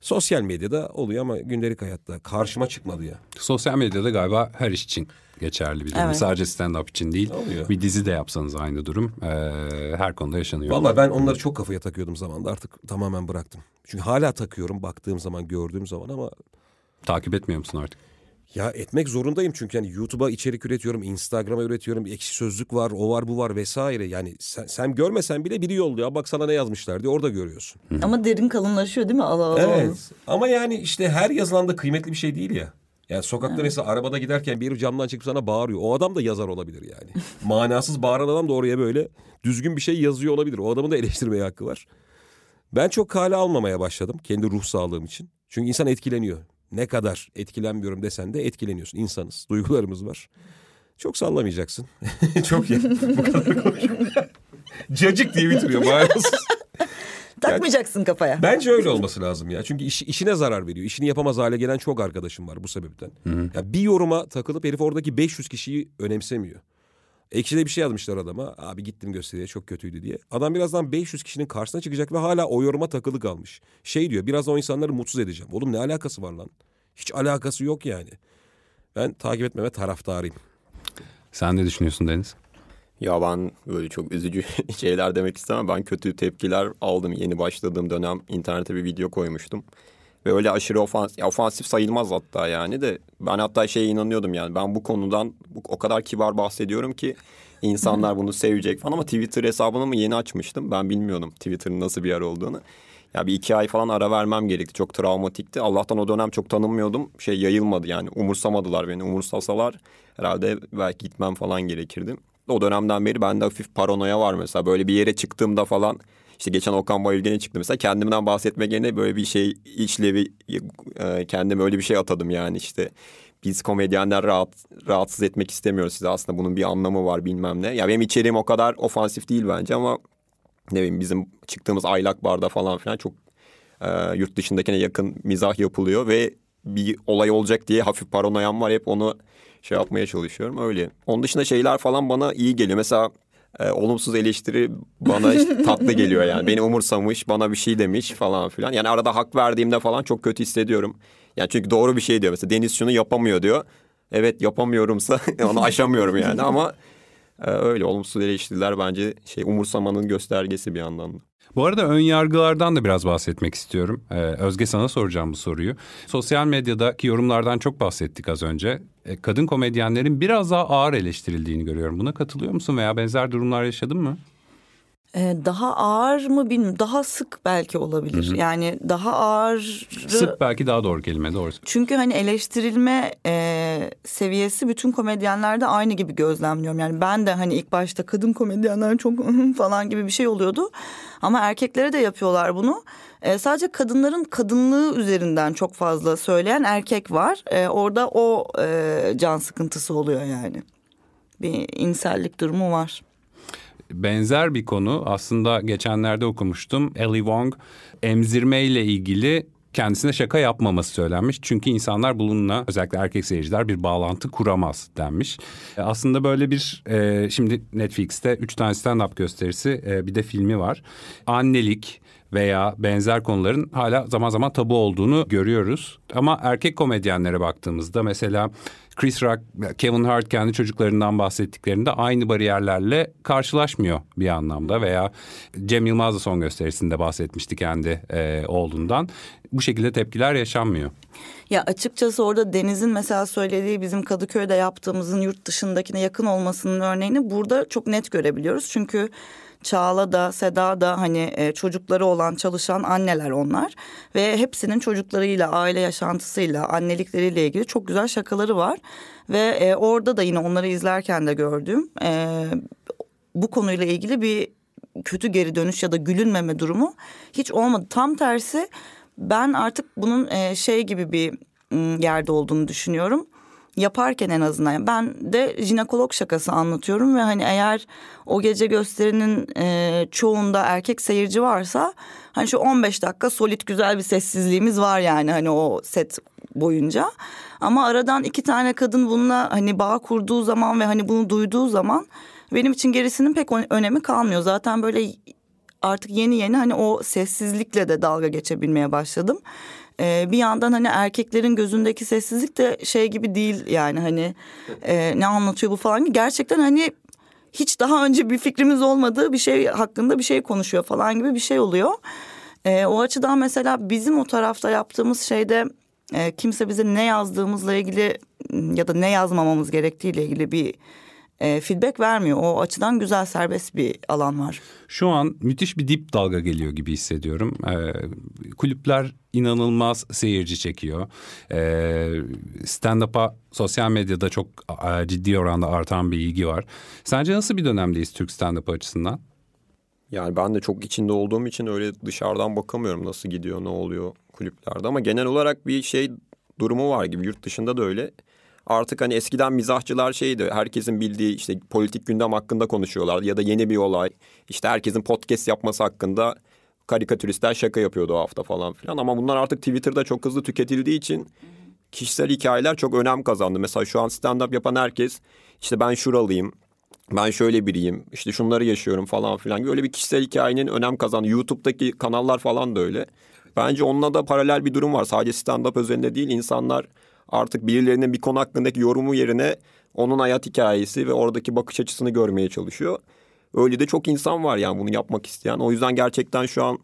sosyal medyada oluyor ama gündelik hayatta karşıma çıkmadı ya. Sosyal medyada galiba her iş için geçerli bir durum. Evet. Sadece stand-up için değil. Oluyor. Bir dizi de yapsanız aynı durum. Ee, her konuda yaşanıyor. Vallahi ben onları çok kafaya takıyordum zamanda artık tamamen bıraktım. Çünkü hala takıyorum baktığım zaman gördüğüm zaman ama Takip etmiyor musun artık? Ya etmek zorundayım çünkü yani YouTube'a içerik üretiyorum, Instagram'a üretiyorum, ekşi sözlük var, o var bu var vesaire. Yani sen, sen görmesen bile biri yolluyor. Bak sana ne yazmışlar diye orada görüyorsun. Ama derin kalınlaşıyor değil mi? Allah Allah. Evet. Ama yani işte her yazılan da kıymetli bir şey değil ya. Yani sokakta mesela arabada giderken biri camdan çıkıp sana bağırıyor. O adam da yazar olabilir yani. [laughs] Manasız bağıran adam da oraya böyle düzgün bir şey yazıyor olabilir. O adamın da eleştirmeye hakkı var. Ben çok kale almamaya başladım kendi ruh sağlığım için. Çünkü insan etkileniyor. Ne kadar etkilenmiyorum desen de etkileniyorsun. İnsanız, duygularımız var. Çok sallamayacaksın. [laughs] çok ya. Bu kadar konuşuyorum. Cacık diye bitiriyor manasız. [laughs] Takmayacaksın kafaya. Bence öyle olması lazım ya. Çünkü iş, işine zarar veriyor. İşini yapamaz hale gelen çok arkadaşım var bu sebepten. Ya bir yoruma takılıp herif oradaki 500 kişiyi önemsemiyor. Ekşi'de bir şey yazmışlar adama. Abi gittim gösteriye çok kötüydü diye. Adam birazdan 500 kişinin karşısına çıkacak ve hala o yoruma takılı kalmış. Şey diyor biraz o insanları mutsuz edeceğim. Oğlum ne alakası var lan? Hiç alakası yok yani. Ben takip etmeme taraftarıyım. Sen ne düşünüyorsun Deniz? Ya ben böyle çok üzücü [laughs] şeyler demek istemem. Ben kötü tepkiler aldım. Yeni başladığım dönem internete bir video koymuştum. Ve öyle aşırı ofans, ofansif sayılmaz hatta yani de. Ben hatta şeye inanıyordum yani. Ben bu konudan bu, o kadar kibar bahsediyorum ki insanlar bunu sevecek falan. Ama Twitter hesabını mı yeni açmıştım. Ben bilmiyordum Twitter'ın nasıl bir yer olduğunu. Ya bir iki ay falan ara vermem gerekti. Çok travmatikti. Allah'tan o dönem çok tanınmıyordum. Şey yayılmadı yani. Umursamadılar beni. Umursasalar herhalde belki gitmem falan gerekirdi. O dönemden beri bende hafif paranoya var mesela. Böyle bir yere çıktığımda falan işte geçen Okan Bayülgen'e çıktım mesela kendimden bahsetmek yerine böyle bir şey işlevi e, kendime öyle bir şey atadım yani işte biz komedyenler rahat, rahatsız etmek istemiyoruz size aslında bunun bir anlamı var bilmem ne. Ya benim içeriğim o kadar ofansif değil bence ama ne bileyim bizim çıktığımız aylak barda falan filan çok e, yurt dışındakine yakın mizah yapılıyor ve bir olay olacak diye hafif paranoyam var hep onu şey yapmaya çalışıyorum öyle. Onun dışında şeyler falan bana iyi geliyor. Mesela e, olumsuz eleştiri bana işte [laughs] tatlı geliyor yani. Beni umursamış, bana bir şey demiş falan filan. Yani arada hak verdiğimde falan çok kötü hissediyorum. Yani çünkü doğru bir şey diyor. Mesela Deniz şunu yapamıyor diyor. Evet yapamıyorumsa [laughs] onu aşamıyorum yani ama e, öyle olumsuz eleştiriler bence şey umursamanın göstergesi bir yandan da. Bu arada ön yargılardan da biraz bahsetmek istiyorum. Ee, Özge sana soracağım bu soruyu. Sosyal medyadaki yorumlardan çok bahsettik az önce. Ee, kadın komedyenlerin biraz daha ağır eleştirildiğini görüyorum. Buna katılıyor musun veya benzer durumlar yaşadın mı? Ee, daha ağır mı bilmiyorum. Daha sık belki olabilir. Yani daha ağır. Sık belki daha doğru kelime doğrusu. Çünkü hani eleştirilme e, seviyesi bütün komedyenlerde aynı gibi gözlemliyorum. Yani ben de hani ilk başta kadın komedyenler çok [laughs] falan gibi bir şey oluyordu. Ama erkeklere de yapıyorlar bunu. E, sadece kadınların kadınlığı üzerinden çok fazla söyleyen erkek var. E, orada o e, can sıkıntısı oluyor yani. Bir insellik durumu var. Benzer bir konu. Aslında geçenlerde okumuştum. Ellie Wong emzirme ile ilgili kendisine şaka yapmaması söylenmiş. Çünkü insanlar bununla özellikle erkek seyirciler bir bağlantı kuramaz denmiş. E, Aslında böyle bir e, şimdi Netflix'te üç tane stand-up gösterisi e, bir de filmi var. Annelik veya benzer konuların hala zaman zaman tabu olduğunu görüyoruz. Ama erkek komedyenlere baktığımızda mesela Chris Rock, Kevin Hart kendi çocuklarından bahsettiklerinde aynı bariyerlerle karşılaşmıyor bir anlamda veya Cem Yılmaz da son gösterisinde bahsetmişti kendi e, oğlundan. Bu şekilde tepkiler yaşanmıyor. Ya açıkçası orada Deniz'in mesela söylediği bizim Kadıköy'de yaptığımızın yurt dışındakine yakın olmasının örneğini burada çok net görebiliyoruz. Çünkü Çağla da Seda da hani e, çocukları olan çalışan anneler onlar. Ve hepsinin çocuklarıyla aile yaşantısıyla annelikleriyle ilgili çok güzel şakaları var. Ve e, orada da yine onları izlerken de gördüğüm e, bu konuyla ilgili bir kötü geri dönüş ya da gülünmeme durumu hiç olmadı. Tam tersi ben artık bunun e, şey gibi bir yerde olduğunu düşünüyorum yaparken en azından ben de jinekolog şakası anlatıyorum ve hani eğer o gece gösterinin e, çoğunda erkek seyirci varsa hani şu 15 dakika solit güzel bir sessizliğimiz var yani hani o set boyunca. Ama aradan iki tane kadın bununla hani bağ kurduğu zaman ve hani bunu duyduğu zaman benim için gerisinin pek önemi kalmıyor. Zaten böyle artık yeni yeni hani o sessizlikle de dalga geçebilmeye başladım e, bir yandan hani erkeklerin gözündeki sessizlik de şey gibi değil yani hani e, ne anlatıyor bu falan gerçekten hani hiç daha önce bir fikrimiz olmadığı bir şey hakkında bir şey konuşuyor falan gibi bir şey oluyor. E, o açıdan mesela bizim o tarafta yaptığımız şeyde e, kimse bize ne yazdığımızla ilgili ya da ne yazmamamız gerektiğiyle ilgili bir e, feedback vermiyor. O açıdan güzel serbest bir alan var. Şu an müthiş bir dip dalga geliyor gibi hissediyorum. E, kulüpler inanılmaz seyirci çekiyor. E, Stand-up'a sosyal medyada çok e, ciddi oranda artan bir ilgi var. Sence nasıl bir dönemdeyiz Türk stand-up açısından? Yani ben de çok içinde olduğum için öyle dışarıdan bakamıyorum nasıl gidiyor, ne oluyor kulüplerde. Ama genel olarak bir şey durumu var gibi. Yurt dışında da öyle artık hani eskiden mizahçılar şeydi herkesin bildiği işte politik gündem hakkında konuşuyorlar ya da yeni bir olay işte herkesin podcast yapması hakkında karikatüristler şaka yapıyordu o hafta falan filan ama bunlar artık Twitter'da çok hızlı tüketildiği için kişisel hikayeler çok önem kazandı. Mesela şu an stand-up yapan herkes işte ben şuralıyım, ben şöyle biriyim, işte şunları yaşıyorum falan filan gibi öyle bir kişisel hikayenin önem kazandı. YouTube'daki kanallar falan da öyle. Bence onunla da paralel bir durum var. Sadece stand-up özelinde değil insanlar artık birilerinin bir konu hakkındaki yorumu yerine onun hayat hikayesi ve oradaki bakış açısını görmeye çalışıyor. Öyle de çok insan var yani bunu yapmak isteyen. O yüzden gerçekten şu an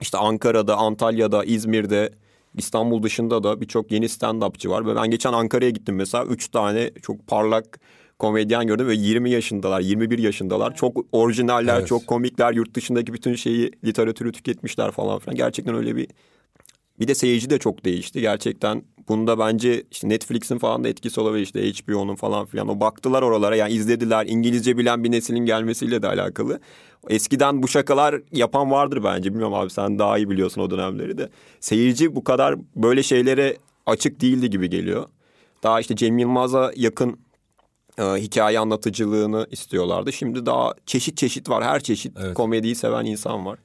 işte Ankara'da, Antalya'da, İzmir'de, İstanbul dışında da birçok yeni stand-upçı var. Ve ben geçen Ankara'ya gittim mesela. Üç tane çok parlak komedyen gördüm ve 20 yaşındalar, 21 yaşındalar. Çok orijinaller, evet. çok komikler. Yurt dışındaki bütün şeyi, literatürü tüketmişler falan filan. Gerçekten öyle bir... Bir de seyirci de çok değişti. Gerçekten Bunda bence işte Netflix'in falan da etkisi olabilir işte HBO'nun falan filan. O baktılar oralara yani izlediler. İngilizce bilen bir neslin gelmesiyle de alakalı. Eskiden bu şakalar yapan vardır bence. Bilmiyorum abi sen daha iyi biliyorsun o dönemleri de. Seyirci bu kadar böyle şeylere açık değildi gibi geliyor. Daha işte Cem Yılmaz'a yakın e, hikaye anlatıcılığını istiyorlardı. Şimdi daha çeşit çeşit var. Her çeşit evet. komediyi seven insan var.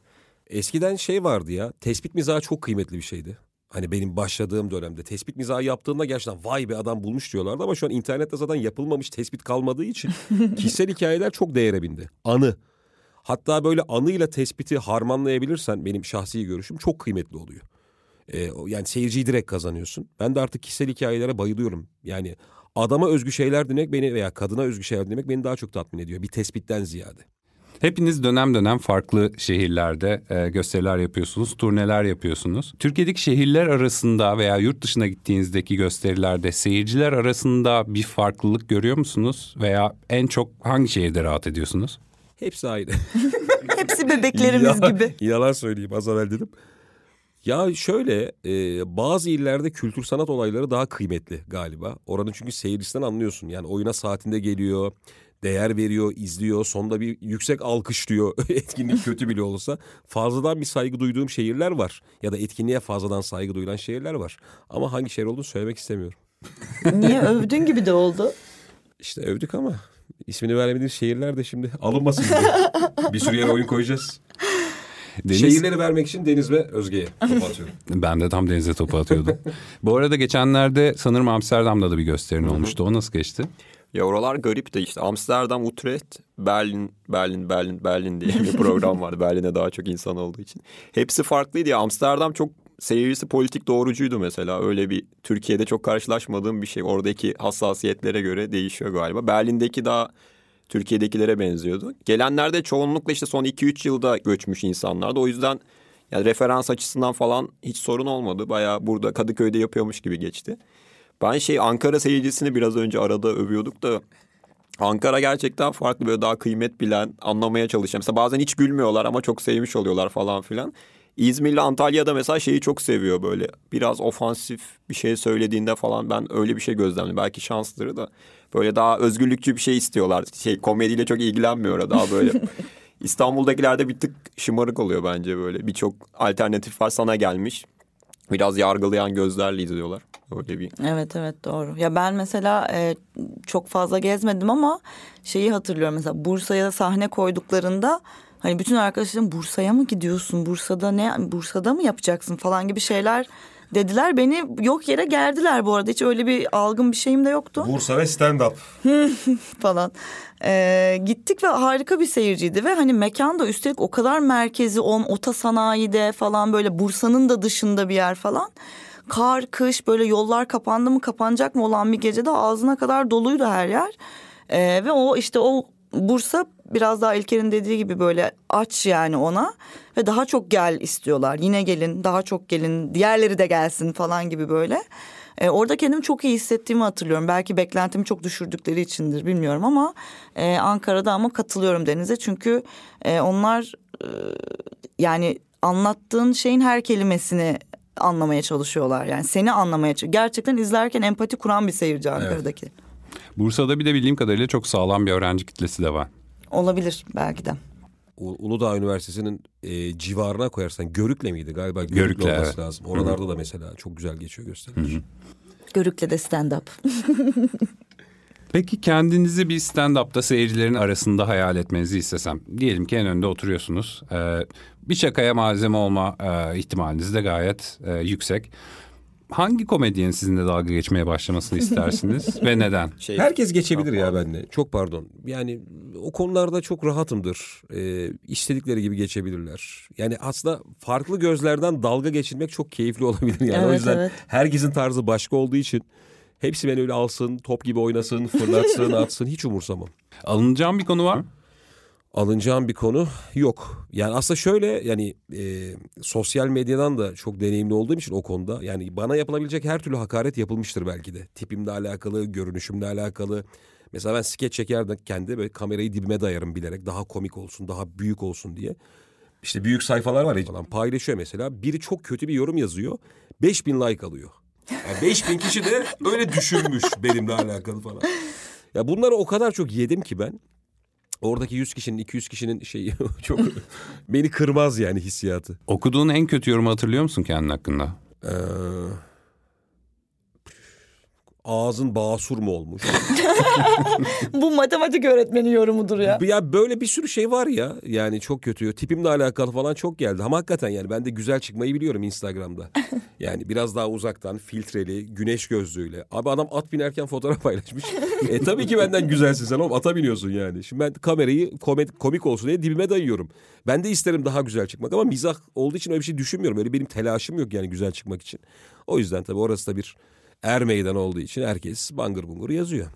Eskiden şey vardı ya. Tespit mizahı çok kıymetli bir şeydi. Hani benim başladığım dönemde tespit mizahı yaptığımda gerçekten vay be adam bulmuş diyorlardı ama şu an internette zaten yapılmamış tespit kalmadığı için [laughs] kişisel hikayeler çok değere bindi. Anı. Hatta böyle anıyla tespiti harmanlayabilirsen benim şahsi görüşüm çok kıymetli oluyor. Ee, yani seyirciyi direkt kazanıyorsun. Ben de artık kişisel hikayelere bayılıyorum. Yani adama özgü şeyler demek beni veya kadına özgü şeyler demek beni daha çok tatmin ediyor. Bir tespitten ziyade. Hepiniz dönem dönem farklı şehirlerde e, gösteriler yapıyorsunuz, turneler yapıyorsunuz. Türkiye'deki şehirler arasında veya yurt dışına gittiğinizdeki gösterilerde seyirciler arasında bir farklılık görüyor musunuz? Veya en çok hangi şehirde rahat ediyorsunuz? Hepsi aynı. [laughs] Hepsi bebeklerimiz [laughs] ya, gibi. Yalan söyleyeyim az evvel dedim. Ya şöyle e, bazı illerde kültür sanat olayları daha kıymetli galiba. Oranın çünkü seyircisinden anlıyorsun. Yani oyuna saatinde geliyor değer veriyor, izliyor. Sonunda bir yüksek alkışlıyor [laughs] etkinlik [laughs] kötü bile olsa. Fazladan bir saygı duyduğum şehirler var. Ya da etkinliğe fazladan saygı duyulan şehirler var. Ama hangi şehir olduğunu söylemek istemiyorum. [laughs] Niye övdün gibi de oldu? İşte övdük ama ismini veremediğimiz şehirler de şimdi alınmasın bir sürü yere oyun koyacağız. Deniz... Şehirleri vermek için Deniz ve Özge'ye topu atıyorum. ben de tam Deniz'e topu atıyordum. Bu arada geçenlerde sanırım Amsterdam'da da bir gösterin olmuştu. O nasıl geçti? Ya oralar garip de işte Amsterdam, Utrecht, Berlin, Berlin, Berlin, Berlin diye bir program vardı. [laughs] Berlin'e daha çok insan olduğu için. Hepsi farklıydı ya. Amsterdam çok seyircisi politik doğrucuydu mesela. Öyle bir Türkiye'de çok karşılaşmadığım bir şey. Oradaki hassasiyetlere göre değişiyor galiba. Berlin'deki daha Türkiye'dekilere benziyordu. Gelenler de çoğunlukla işte son 2-3 yılda göçmüş insanlardı. O yüzden yani referans açısından falan hiç sorun olmadı. Bayağı burada Kadıköy'de yapıyormuş gibi geçti. Ben şey Ankara seyircisini biraz önce arada övüyorduk da Ankara gerçekten farklı böyle daha kıymet bilen, anlamaya çalışan. Mesela bazen hiç gülmüyorlar ama çok sevmiş oluyorlar falan filan. İzmir'le Antalya'da mesela şeyi çok seviyor böyle. Biraz ofansif bir şey söylediğinde falan ben öyle bir şey gözlemledim. Belki şansları da böyle daha özgürlükçü bir şey istiyorlar. Şey komediyle çok ilgilenmiyor daha böyle. [laughs] İstanbul'dakilerde bir tık şımarık oluyor bence böyle. Birçok alternatif var sana gelmiş. Biraz yargılayan gözlerle izliyorlar. Öyle bir. Evet evet doğru. Ya ben mesela e, çok fazla gezmedim ama şeyi hatırlıyorum mesela Bursa'ya sahne koyduklarında hani bütün arkadaşlarım Bursa'ya mı gidiyorsun? Bursa'da ne Bursa'da mı yapacaksın falan gibi şeyler dediler. Beni yok yere gerdiler bu arada. Hiç öyle bir algın bir şeyim de yoktu. Bursa ve stand-up. [laughs] falan. Ee, gittik ve harika bir seyirciydi ve hani mekan da üstelik o kadar merkezi on ota sanayide falan böyle Bursa'nın da dışında bir yer falan. Kar, kış böyle yollar kapandı mı kapanacak mı olan bir gecede ağzına kadar doluydu her yer. Ee, ve o işte o Bursa biraz daha İlker'in dediği gibi böyle aç yani ona ve daha çok gel istiyorlar. Yine gelin, daha çok gelin, diğerleri de gelsin falan gibi böyle. E, orada kendimi çok iyi hissettiğimi hatırlıyorum. Belki beklentimi çok düşürdükleri içindir bilmiyorum ama e, Ankara'da ama katılıyorum Deniz'e. Çünkü e, onlar e, yani anlattığın şeyin her kelimesini anlamaya çalışıyorlar. Yani seni anlamaya. Gerçekten izlerken empati kuran bir seyirci Ankara'daki. Evet. Bursa'da bir de bildiğim kadarıyla çok sağlam bir öğrenci kitlesi de var. Olabilir belki de. Uludağ Üniversitesi'nin e, civarına koyarsan Görükle miydi galiba? Görükle, Görükle olması evet. lazım. Oralarda Hı-hı. da mesela çok güzel geçiyor gösteriler. Görükle de stand-up. [laughs] Peki kendinizi bir stand-up'ta seyircilerin arasında hayal etmenizi istesem. Diyelim ki en önde oturuyorsunuz. Ee, bir şakaya malzeme olma e, ihtimaliniz de gayet e, yüksek hangi komedyen sizinle dalga geçmeye başlamasını istersiniz ve neden? [laughs] Şey, Herkes geçebilir ya benimle. Çok pardon. Yani o konularda çok rahatımdır. Ee, istedikleri gibi geçebilirler. Yani aslında farklı gözlerden dalga geçirmek çok keyifli [laughs] olabilir. Yani evet, o yüzden evet. herkesin tarzı başka olduğu için hepsi beni öyle alsın, top gibi oynasın, fırlatsın, [laughs] atsın hiç umursamam. Alınacağım bir konu var? Alınacağım bir konu yok. Yani aslında şöyle yani e, sosyal medyadan da çok deneyimli olduğum için o konuda yani bana yapılabilecek her türlü hakaret yapılmıştır belki de. Tipimle alakalı, görünüşümle alakalı. Mesela ben skeç çekerden kendi böyle kamerayı dibime dayarım bilerek daha komik olsun, daha büyük olsun diye. İşte büyük sayfalar var ya falan paylaşıyor mesela. Biri çok kötü bir yorum yazıyor. 5000 like alıyor. Yani 5000 kişi de öyle düşünmüş benimle alakalı falan. Ya bunları o kadar çok yedim ki ben. Oradaki 100 kişinin 200 kişinin şeyi [laughs] çok beni kırmaz yani hissiyatı. Okuduğun en kötü yorumu hatırlıyor musun kendin hakkında? Ee, ağzın basur mu olmuş? [laughs] Bu matematik öğretmeni yorumudur ya. Ya böyle bir sürü şey var ya. Yani çok kötü. Tipimle alakalı falan çok geldi. Ama hakikaten yani ben de güzel çıkmayı biliyorum Instagram'da. [laughs] Yani biraz daha uzaktan filtreli, güneş gözlüğüyle. Abi adam at binerken fotoğraf [laughs] paylaşmış. e tabii ki benden güzelsin sen oğlum ata biniyorsun yani. Şimdi ben kamerayı komik, olsun diye dibime dayıyorum. Ben de isterim daha güzel çıkmak ama mizah olduğu için öyle bir şey düşünmüyorum. Öyle benim telaşım yok yani güzel çıkmak için. O yüzden tabii orası da bir er meydan olduğu için herkes bangır bungur yazıyor.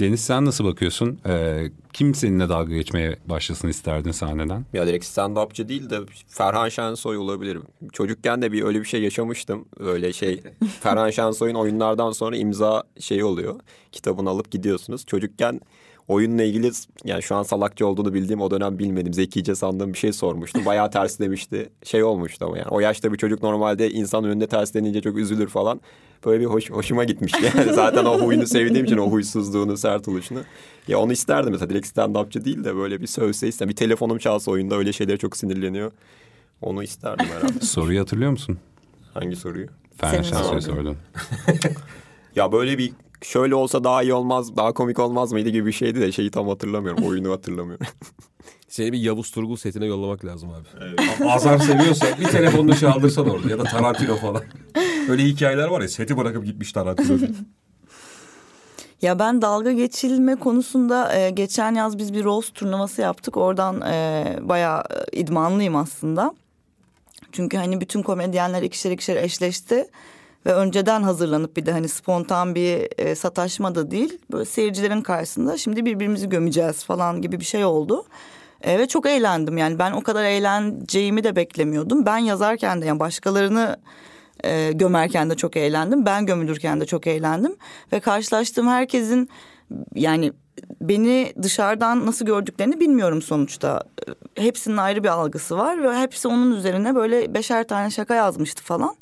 Deniz sen nasıl bakıyorsun? Ee, kim seninle dalga geçmeye başlasın isterdin sahneden? Ya direkt stand-upçı değil de Ferhan Şensoy olabilir. Çocukken de bir öyle bir şey yaşamıştım. Öyle şey [laughs] Ferhan Şensoy'un oyunlardan sonra imza şey oluyor. Kitabını alıp gidiyorsunuz. Çocukken oyunla ilgili yani şu an salakça olduğunu bildiğim o dönem bilmedim. Zekice sandığım bir şey sormuştum. Bayağı [laughs] ters demişti. Şey olmuştu ama yani o yaşta bir çocuk normalde insan önünde terslenince çok üzülür falan. Böyle bir hoş, hoşuma gitmişti. Yani [laughs] zaten o huyunu sevdiğim için o huysuzluğunu, sert oluşunu. Ya onu isterdim mesela direkt stand-upçı değil de böyle bir sövse istem. Bir telefonum çalsa oyunda öyle şeylere çok sinirleniyor. Onu isterdim herhalde. [laughs] Soruyu hatırlıyor musun? Hangi soruyu? Ferhan Şensoy sordum. ya böyle bir şöyle olsa daha iyi olmaz, daha komik olmaz mıydı gibi bir şeydi de şeyi tam hatırlamıyorum. Oyunu hatırlamıyorum. [laughs] Seni bir Yavuz Turgul setine yollamak lazım abi. Evet. Azar seviyorsa bir telefonunu çaldırsan orada ya da Tarantino falan. Öyle hikayeler var ya seti bırakıp gitmiş Tarantino. [laughs] Ya ben dalga geçilme konusunda e, geçen yaz biz bir roast turnuvası yaptık. Oradan e, bayağı idmanlıyım aslında. Çünkü hani bütün komedyenler ikişer ikişer eşleşti. Ve önceden hazırlanıp bir de hani spontan bir e, sataşma da değil. Böyle seyircilerin karşısında şimdi birbirimizi gömeceğiz falan gibi bir şey oldu. E, ve çok eğlendim yani ben o kadar eğleneceğimi de beklemiyordum. Ben yazarken de yani başkalarını e, gömerken de çok eğlendim. Ben gömülürken de çok eğlendim. Ve karşılaştığım herkesin yani beni dışarıdan nasıl gördüklerini bilmiyorum sonuçta. Hepsinin ayrı bir algısı var ve hepsi onun üzerine böyle beşer tane şaka yazmıştı falan.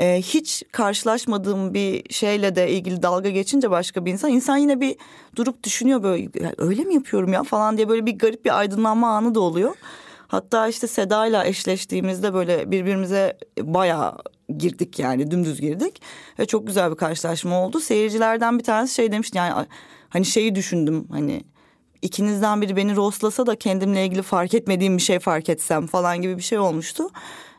Ee, hiç karşılaşmadığım bir şeyle de ilgili dalga geçince başka bir insan insan yine bir durup düşünüyor böyle öyle mi yapıyorum ya falan diye böyle bir garip bir aydınlanma anı da oluyor. Hatta işte Seda ile eşleştiğimizde böyle birbirimize bayağı girdik yani dümdüz girdik ve çok güzel bir karşılaşma oldu. Seyircilerden bir tanesi şey demişti yani hani şeyi düşündüm hani ikinizden biri beni rostlasa da kendimle ilgili fark etmediğim bir şey fark etsem falan gibi bir şey olmuştu.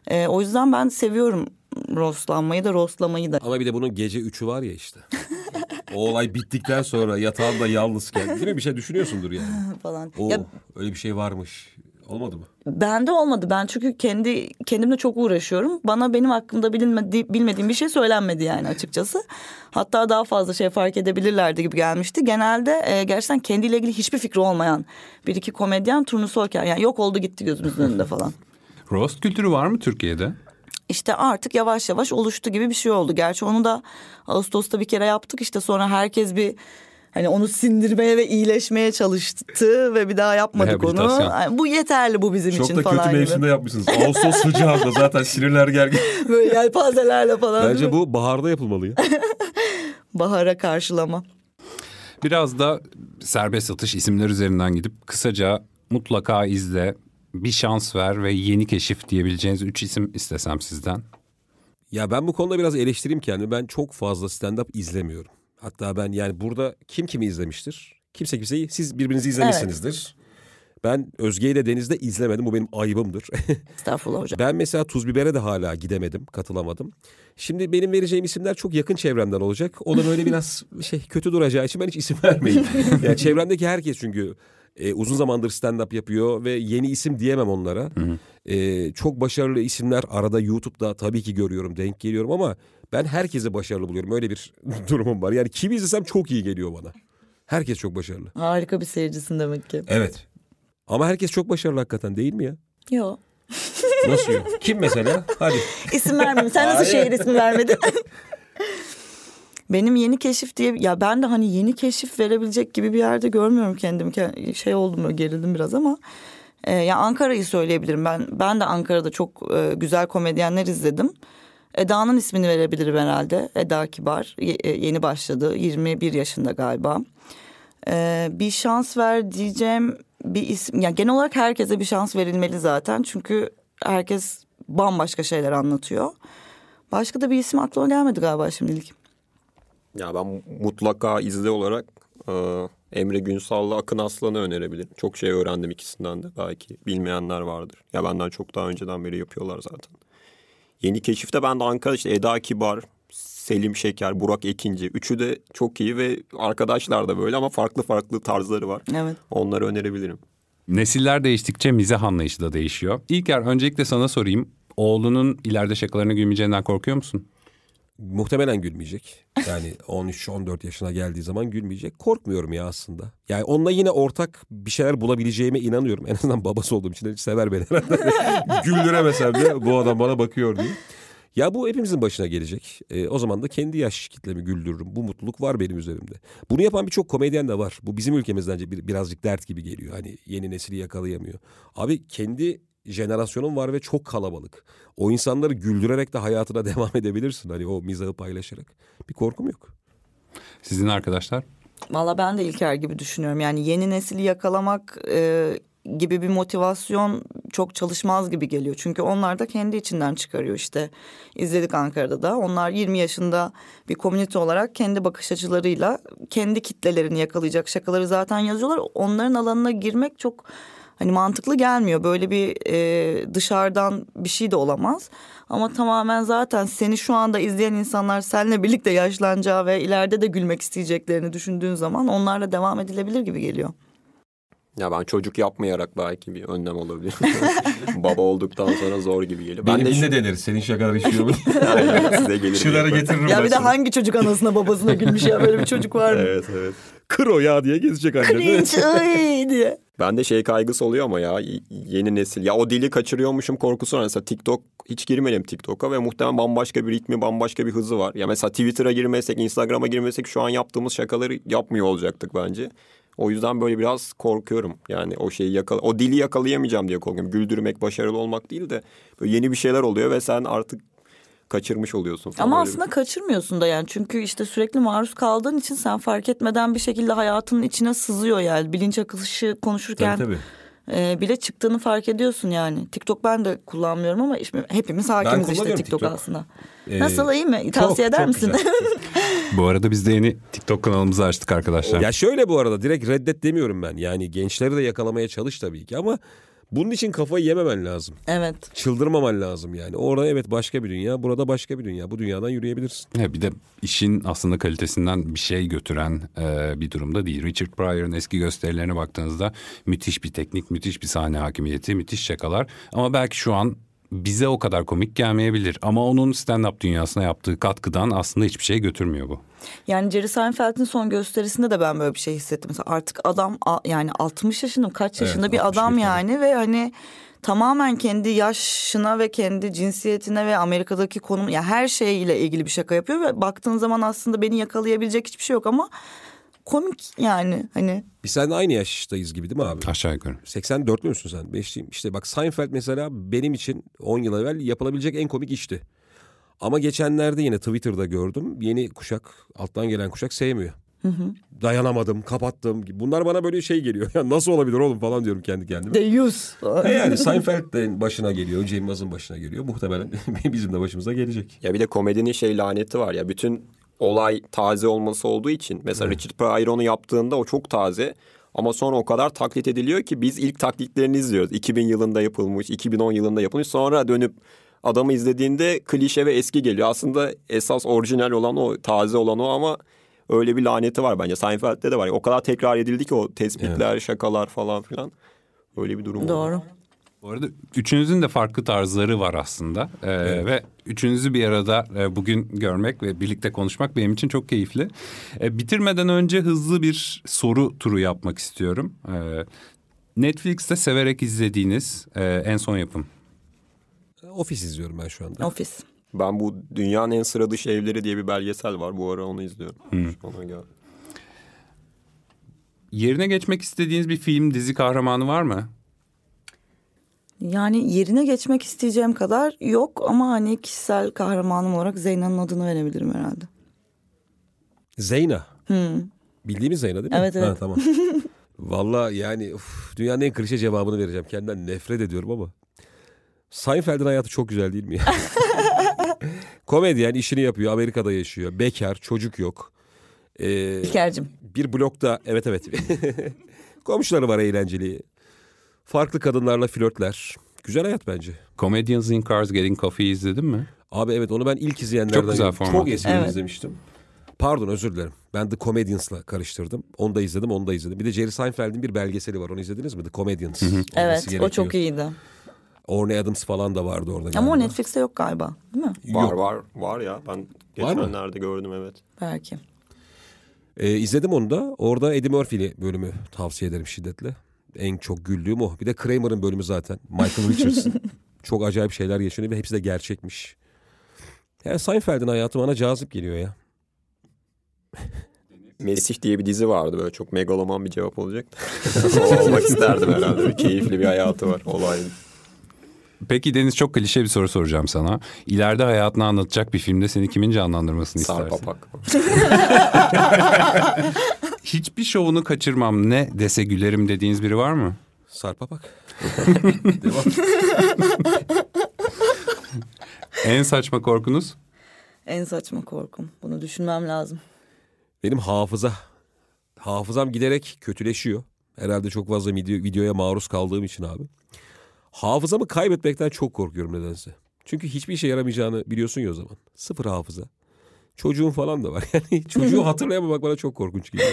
Ee, o yüzden ben seviyorum rostlanmayı da rostlamayı da. Ama bir de bunun gece üçü var ya işte. o olay bittikten sonra yatağında yalnızken değil mi bir şey düşünüyorsundur yani. [laughs] falan. O Ya öyle bir şey varmış. Olmadı mı? Bende olmadı. Ben çünkü kendi kendimle çok uğraşıyorum. Bana benim hakkımda bilinmedi, bilmediğim bir şey söylenmedi yani açıkçası. Hatta daha fazla şey fark edebilirlerdi gibi gelmişti. Genelde e, gerçekten kendiyle ilgili hiçbir fikri olmayan bir iki komedyen turnusorken yani yok oldu gitti gözümüzün önünde falan. [laughs] Roast kültürü var mı Türkiye'de? İşte artık yavaş yavaş oluştu gibi bir şey oldu. Gerçi onu da Ağustos'ta bir kere yaptık. İşte sonra herkes bir hani onu sindirmeye ve iyileşmeye çalıştı ve bir daha yapmadık onu. Bu yeterli bu bizim için falan gibi. yapmışsınız. Ağustos sıcağında [laughs] zaten sinirler gergin. Böyle yelpazelerle falan. Bence bu baharda yapılmalı ya. [laughs] bahara karşılama. Biraz da serbest atış isimler üzerinden gidip kısaca mutlaka izle, bir şans ver ve yeni keşif diyebileceğiniz üç isim istesem sizden. Ya ben bu konuda biraz eleştireyim kendimi. Ben çok fazla stand-up izlemiyorum. Hatta ben yani burada kim kimi izlemiştir? Kimse kimseyi siz birbirinizi izlemişsinizdir. Ben Özge ile Deniz'de izlemedim. Bu benim ayıbımdır. [laughs] Estağfurullah hocam. ben mesela Tuz Biber'e de hala gidemedim, katılamadım. Şimdi benim vereceğim isimler çok yakın çevremden olacak. O da böyle [laughs] biraz şey kötü duracağı için ben hiç isim vermeyeyim. [laughs] yani çevremdeki herkes çünkü e, uzun zamandır stand-up yapıyor ve yeni isim diyemem onlara. E, çok başarılı isimler arada YouTube'da tabii ki görüyorum, denk geliyorum ama ben herkesi başarılı buluyorum. Öyle bir [laughs] durumum var. Yani kimi izlesem çok iyi geliyor bana. Herkes çok başarılı. Harika bir seyircisin demek ki. Evet. Ama herkes çok başarılı hakikaten değil mi ya? Yok. Nasıl yok? [laughs] Kim mesela? Hadi. İsim vermeyeyim. Sen nasıl şehir ismi vermedin? [laughs] Benim yeni keşif diye ya ben de hani yeni keşif verebilecek gibi bir yerde görmüyorum kendimi. Ke- Şey oldum gerildim biraz ama e, ya Ankara'yı söyleyebilirim. Ben ben de Ankara'da çok e, güzel komedyenler izledim. Eda'nın ismini verebilirim herhalde. Eda Kibar e, yeni başladı. 21 yaşında galiba. E, bir şans ver diyeceğim bir isim. Yani genel olarak herkese bir şans verilmeli zaten. Çünkü herkes bambaşka şeyler anlatıyor. Başka da bir isim aklıma gelmedi galiba şimdilik. Ya ben mutlaka izle olarak e, Emre Günsal'la Akın Aslan'ı önerebilirim. Çok şey öğrendim ikisinden de. Belki bilmeyenler vardır. Ya benden çok daha önceden beri yapıyorlar zaten. Yeni keşifte ben de Ankara işte Eda Kibar, Selim Şeker, Burak Ekinci. Üçü de çok iyi ve arkadaşlar da böyle ama farklı farklı tarzları var. Evet. Onları önerebilirim. Nesiller değiştikçe mizah anlayışı da değişiyor. İlker öncelikle sana sorayım. Oğlunun ileride şakalarına gülmeyeceğinden korkuyor musun? Muhtemelen gülmeyecek. Yani [laughs] 13-14 yaşına geldiği zaman gülmeyecek. Korkmuyorum ya aslında. Yani onunla yine ortak bir şeyler bulabileceğime inanıyorum. En azından babası olduğum için sever beni herhalde. [laughs] Güldüremesem de bu adam bana bakıyor diye. Ya bu hepimizin başına gelecek. Ee, o zaman da kendi yaş kitlemi güldürürüm. Bu mutluluk var benim üzerimde. Bunu yapan birçok komedyen de var. Bu bizim ülkemizden bir, birazcık dert gibi geliyor. Hani yeni nesili yakalayamıyor. Abi kendi jenerasyonun var ve çok kalabalık. O insanları güldürerek de hayatına [laughs] devam edebilirsin. Hani o mizahı paylaşarak. Bir korkum yok. Sizin arkadaşlar? Valla ben de İlker gibi düşünüyorum. Yani yeni nesili yakalamak e, gibi bir motivasyon çok çalışmaz gibi geliyor. Çünkü onlar da kendi içinden çıkarıyor işte. İzledik Ankara'da da. Onlar 20 yaşında bir komünite olarak kendi bakış açılarıyla kendi kitlelerini yakalayacak şakaları zaten yazıyorlar. Onların alanına girmek çok Hani mantıklı gelmiyor. Böyle bir e, dışarıdan bir şey de olamaz. Ama tamamen zaten seni şu anda izleyen insanlar seninle birlikte yaşlanacağı ve ileride de gülmek isteyeceklerini düşündüğün zaman onlarla devam edilebilir gibi geliyor. Ya ben çocuk yapmayarak belki bir önlem olabilir. [laughs] Baba olduktan sonra zor gibi geliyor. Ben Benim de de şu... deneriz. Senin şakalar işiyor mu? Size gelir. [laughs] Diye. getiririm Ya bir de hangi çocuk anasına babasına gülmüş ya böyle bir çocuk var mı? Evet evet. Kır o ya diye gezecek anne. Cringe diye. Ben de şey kaygısı oluyor ama ya yeni nesil. Ya o dili kaçırıyormuşum korkusu var. Mesela TikTok hiç girmedim TikTok'a ve muhtemelen bambaşka bir ritmi, bambaşka bir hızı var. Ya mesela Twitter'a girmesek, Instagram'a girmesek şu an yaptığımız şakaları yapmıyor olacaktık bence. O yüzden böyle biraz korkuyorum. Yani o şeyi yakala o dili yakalayamayacağım diye korkuyorum. Güldürmek, başarılı olmak değil de böyle yeni bir şeyler oluyor ve sen artık kaçırmış oluyorsun. falan. Ama Öyle bir- aslında kaçırmıyorsun da yani. Çünkü işte sürekli maruz kaldığın için sen fark etmeden bir şekilde hayatının içine sızıyor yani. Bilinç akışı konuşurken Tabii tabii. e, bile çıktığını fark ediyorsun yani. TikTok ben de kullanmıyorum ama işte hepimiz hakimiz işte TikTok, TikTok. aslında. Ee, Nasıl iyi mi? Tavsiye çok, eder çok misin? [laughs] Bu arada biz de yeni TikTok kanalımızı açtık arkadaşlar. Ya şöyle bu arada direkt reddet demiyorum ben. Yani gençleri de yakalamaya çalış tabii ki ama bunun için kafayı yememen lazım. evet. Çıldırmaman lazım yani. Orada evet başka bir dünya, burada başka bir dünya. Bu dünyadan yürüyebilirsin. Ya bir de işin aslında kalitesinden bir şey götüren e, bir durumda değil. Richard Pryor'ın eski gösterilerine baktığınızda müthiş bir teknik, müthiş bir sahne hakimiyeti, müthiş şakalar. Ama belki şu an bize o kadar komik gelmeyebilir. Ama onun stand-up dünyasına yaptığı katkıdan aslında hiçbir şey götürmüyor bu. Yani Jerry Seinfeld'in son gösterisinde de ben böyle bir şey hissettim. Mesela artık adam yani 60 yaşında kaç Evet, yaşında bir 61 adam tabii. yani ve hani tamamen kendi yaşına ve kendi cinsiyetine ve Amerika'daki konum ya her şeyle ilgili bir şaka yapıyor ve baktığın zaman aslında beni yakalayabilecek hiçbir şey yok ama komik yani hani Biz seninle aynı yaştayız gibi değil mi abi? Aşağı yukarı. 84'lü müsün sen? Beşliyim. İşte bak Seinfeld mesela benim için 10 yıl evvel yapılabilecek en komik işti. Ama geçenlerde yine Twitter'da gördüm. Yeni kuşak, alttan gelen kuşak sevmiyor. Dayanamadım, kapattım. Bunlar bana böyle şey geliyor. [laughs] Ya nasıl olabilir oğlum falan diyorum kendi kendime. deyyus. E yani Seinfeld de başına geliyor, Cem Yılmaz'ın başına geliyor. Muhtemelen [laughs] bizim de başımıza gelecek. Ya bir de komedinin şey laneti var ya bütün olay taze olması olduğu için. Mesela Richard Pryor onu yaptığında o çok taze. Ama sonra o kadar taklit ediliyor ki biz ilk taklitlerini izliyoruz. 2000 yılında yapılmış, 2010 yılında yapılmış. Sonra dönüp adamı izlediğinde klişe ve eski geliyor. Aslında esas orijinal olan o, taze olan o ama öyle bir laneti var bence. Seinfeld'de de var. O kadar tekrar edildi ki o tespitler, şakalar falan filan. Öyle bir durum var. Bu arada üçünüzün de farklı tarzları var aslında. Ee, Ve üçünüzü bir arada e, bugün görmek ve birlikte konuşmak benim için çok keyifli. E, bitirmeden önce hızlı bir soru turu yapmak istiyorum. E, Netflix'te severek izlediğiniz e, en son yapım. Ofis izliyorum ben şu anda. Ofis. Ben bu Dünyanın En Sıra Dışı Evleri diye bir belgesel var. Bu ara onu izliyorum. Ona göre. Yerine geçmek istediğiniz bir film, dizi kahramanı var mı? Yani yerine geçmek isteyeceğim kadar yok ama hani kişisel kahramanım olarak Zeyna'nın adını verebilirim herhalde. Zeyna. Hmm. Bildiğimiz Zeyna değil mi? Evet, evet. Ha, tamam. [laughs] Valla yani uf, dünyanın en klişe cevabını vereceğim. Kendimden nefret ediyorum ama. Seinfeld'in hayatı çok güzel değil mi? [laughs] Komedyen işini yapıyor. Amerika'da yaşıyor. Bekar, çocuk yok. Ee, İlker'cim. bir blokta evet evet. [laughs] Komşuları var eğlenceli. Farklı kadınlarla flörtler. Güzel hayat bence. Comedians in Cars Getting Coffee izledin mi? Abi evet onu ben ilk izleyenlerden. Çok güzel Çok format. eskiden Evet. izlemiştim. Pardon özür dilerim. Ben The Comedians'la karıştırdım. Onu da izledim, onu da izledim. Bir de Jerry Seinfeld'in bir belgeseli var. Onu izlediniz mi? The Comedians. Olması Evet o gerekiyor. çok iyiydi. Orne Adams falan da vardı orada. Ama o galiba. Netflix'te yok galiba değil mi? Var Yok. var var ya ben geçenlerde gördüm evet. Belki. Ee, izledim onu da. Orada Eddie Murphy'li bölümü tavsiye ederim şiddetle. En çok güldüğüm o. Bir de Kramer'ın bölümü zaten. Michael Richards. [laughs] çok acayip şeyler yaşanıyor ve hepsi de gerçekmiş. Yani Seinfeld'in hayatı bana cazip geliyor ya. Mesih diye bir dizi vardı böyle çok megaloman bir cevap olacak. [laughs] o olmak isterdim herhalde. Bir keyifli bir hayatı var olaylı. Peki Deniz çok klişe bir soru soracağım sana. İleride hayatını anlatacak bir filmde seni kimin canlandırmasını Sarp istersin? Apak. [laughs] Hiçbir şovunu kaçırmam ne dese gülerim dediğiniz biri var mı? Sarpa bak. [laughs] Devam. [laughs] En saçma korkunuz? En saçma korkum. Bunu düşünmem lazım. Benim hafıza. Hafızam giderek kötüleşiyor. Herhalde çok fazla video, videoya maruz kaldığım için abi. Hafızamı kaybetmekten çok korkuyorum nedense. Çünkü hiçbir işe yaramayacağını biliyorsun ya o zaman. Sıfır hafıza. Çocuğum falan da var. [laughs] Yani [laughs] çocuğu hatırlayamamak bana çok korkunç geliyor.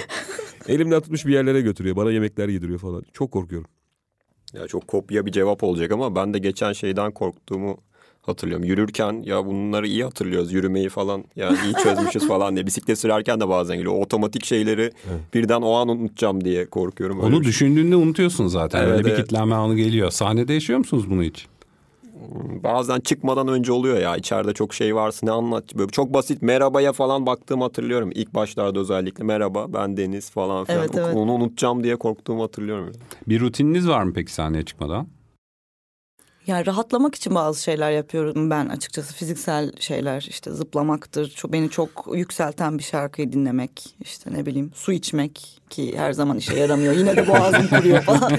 Elimden tutmuş bir yerlere götürüyor. Bana yemekler yediriyor falan. Çok korkuyorum. Ya çok kopya bir cevap olacak ama ben de geçen şeyden korktuğumu hatırlıyorum. Yürürken ya bunları iyi hatırlıyoruz. Yürümeyi falan yani iyi çözmüşüz [laughs] falan diye. Bisiklet sürerken de bazen geliyor. O otomatik şeyleri birden o an unutacağım diye korkuyorum. Öyle Onu şey. düşündüğünde unutuyorsun zaten. Evet, Öyle bir evet. kitlenme anı geliyor. Sahnede yaşıyor musunuz bunu hiç? Bazen çıkmadan önce oluyor ya. İçeride çok şey varsa ne anlat. Böyle çok basit merhabaya falan baktığımı hatırlıyorum. İlk başlarda özellikle merhaba ben Deniz falan filan. Evet, evet. Onu unutacağım diye korktuğumu hatırlıyorum. Bir rutininiz var mı peki sahneye çıkmadan? Yani rahatlamak için bazı şeyler yapıyorum ben açıkçası fiziksel şeyler işte zıplamaktır. Çok, beni çok yükselten bir şarkıyı dinlemek işte ne bileyim su içmek ki her zaman işe yaramıyor. Yine de boğazım kuruyor [laughs] falan.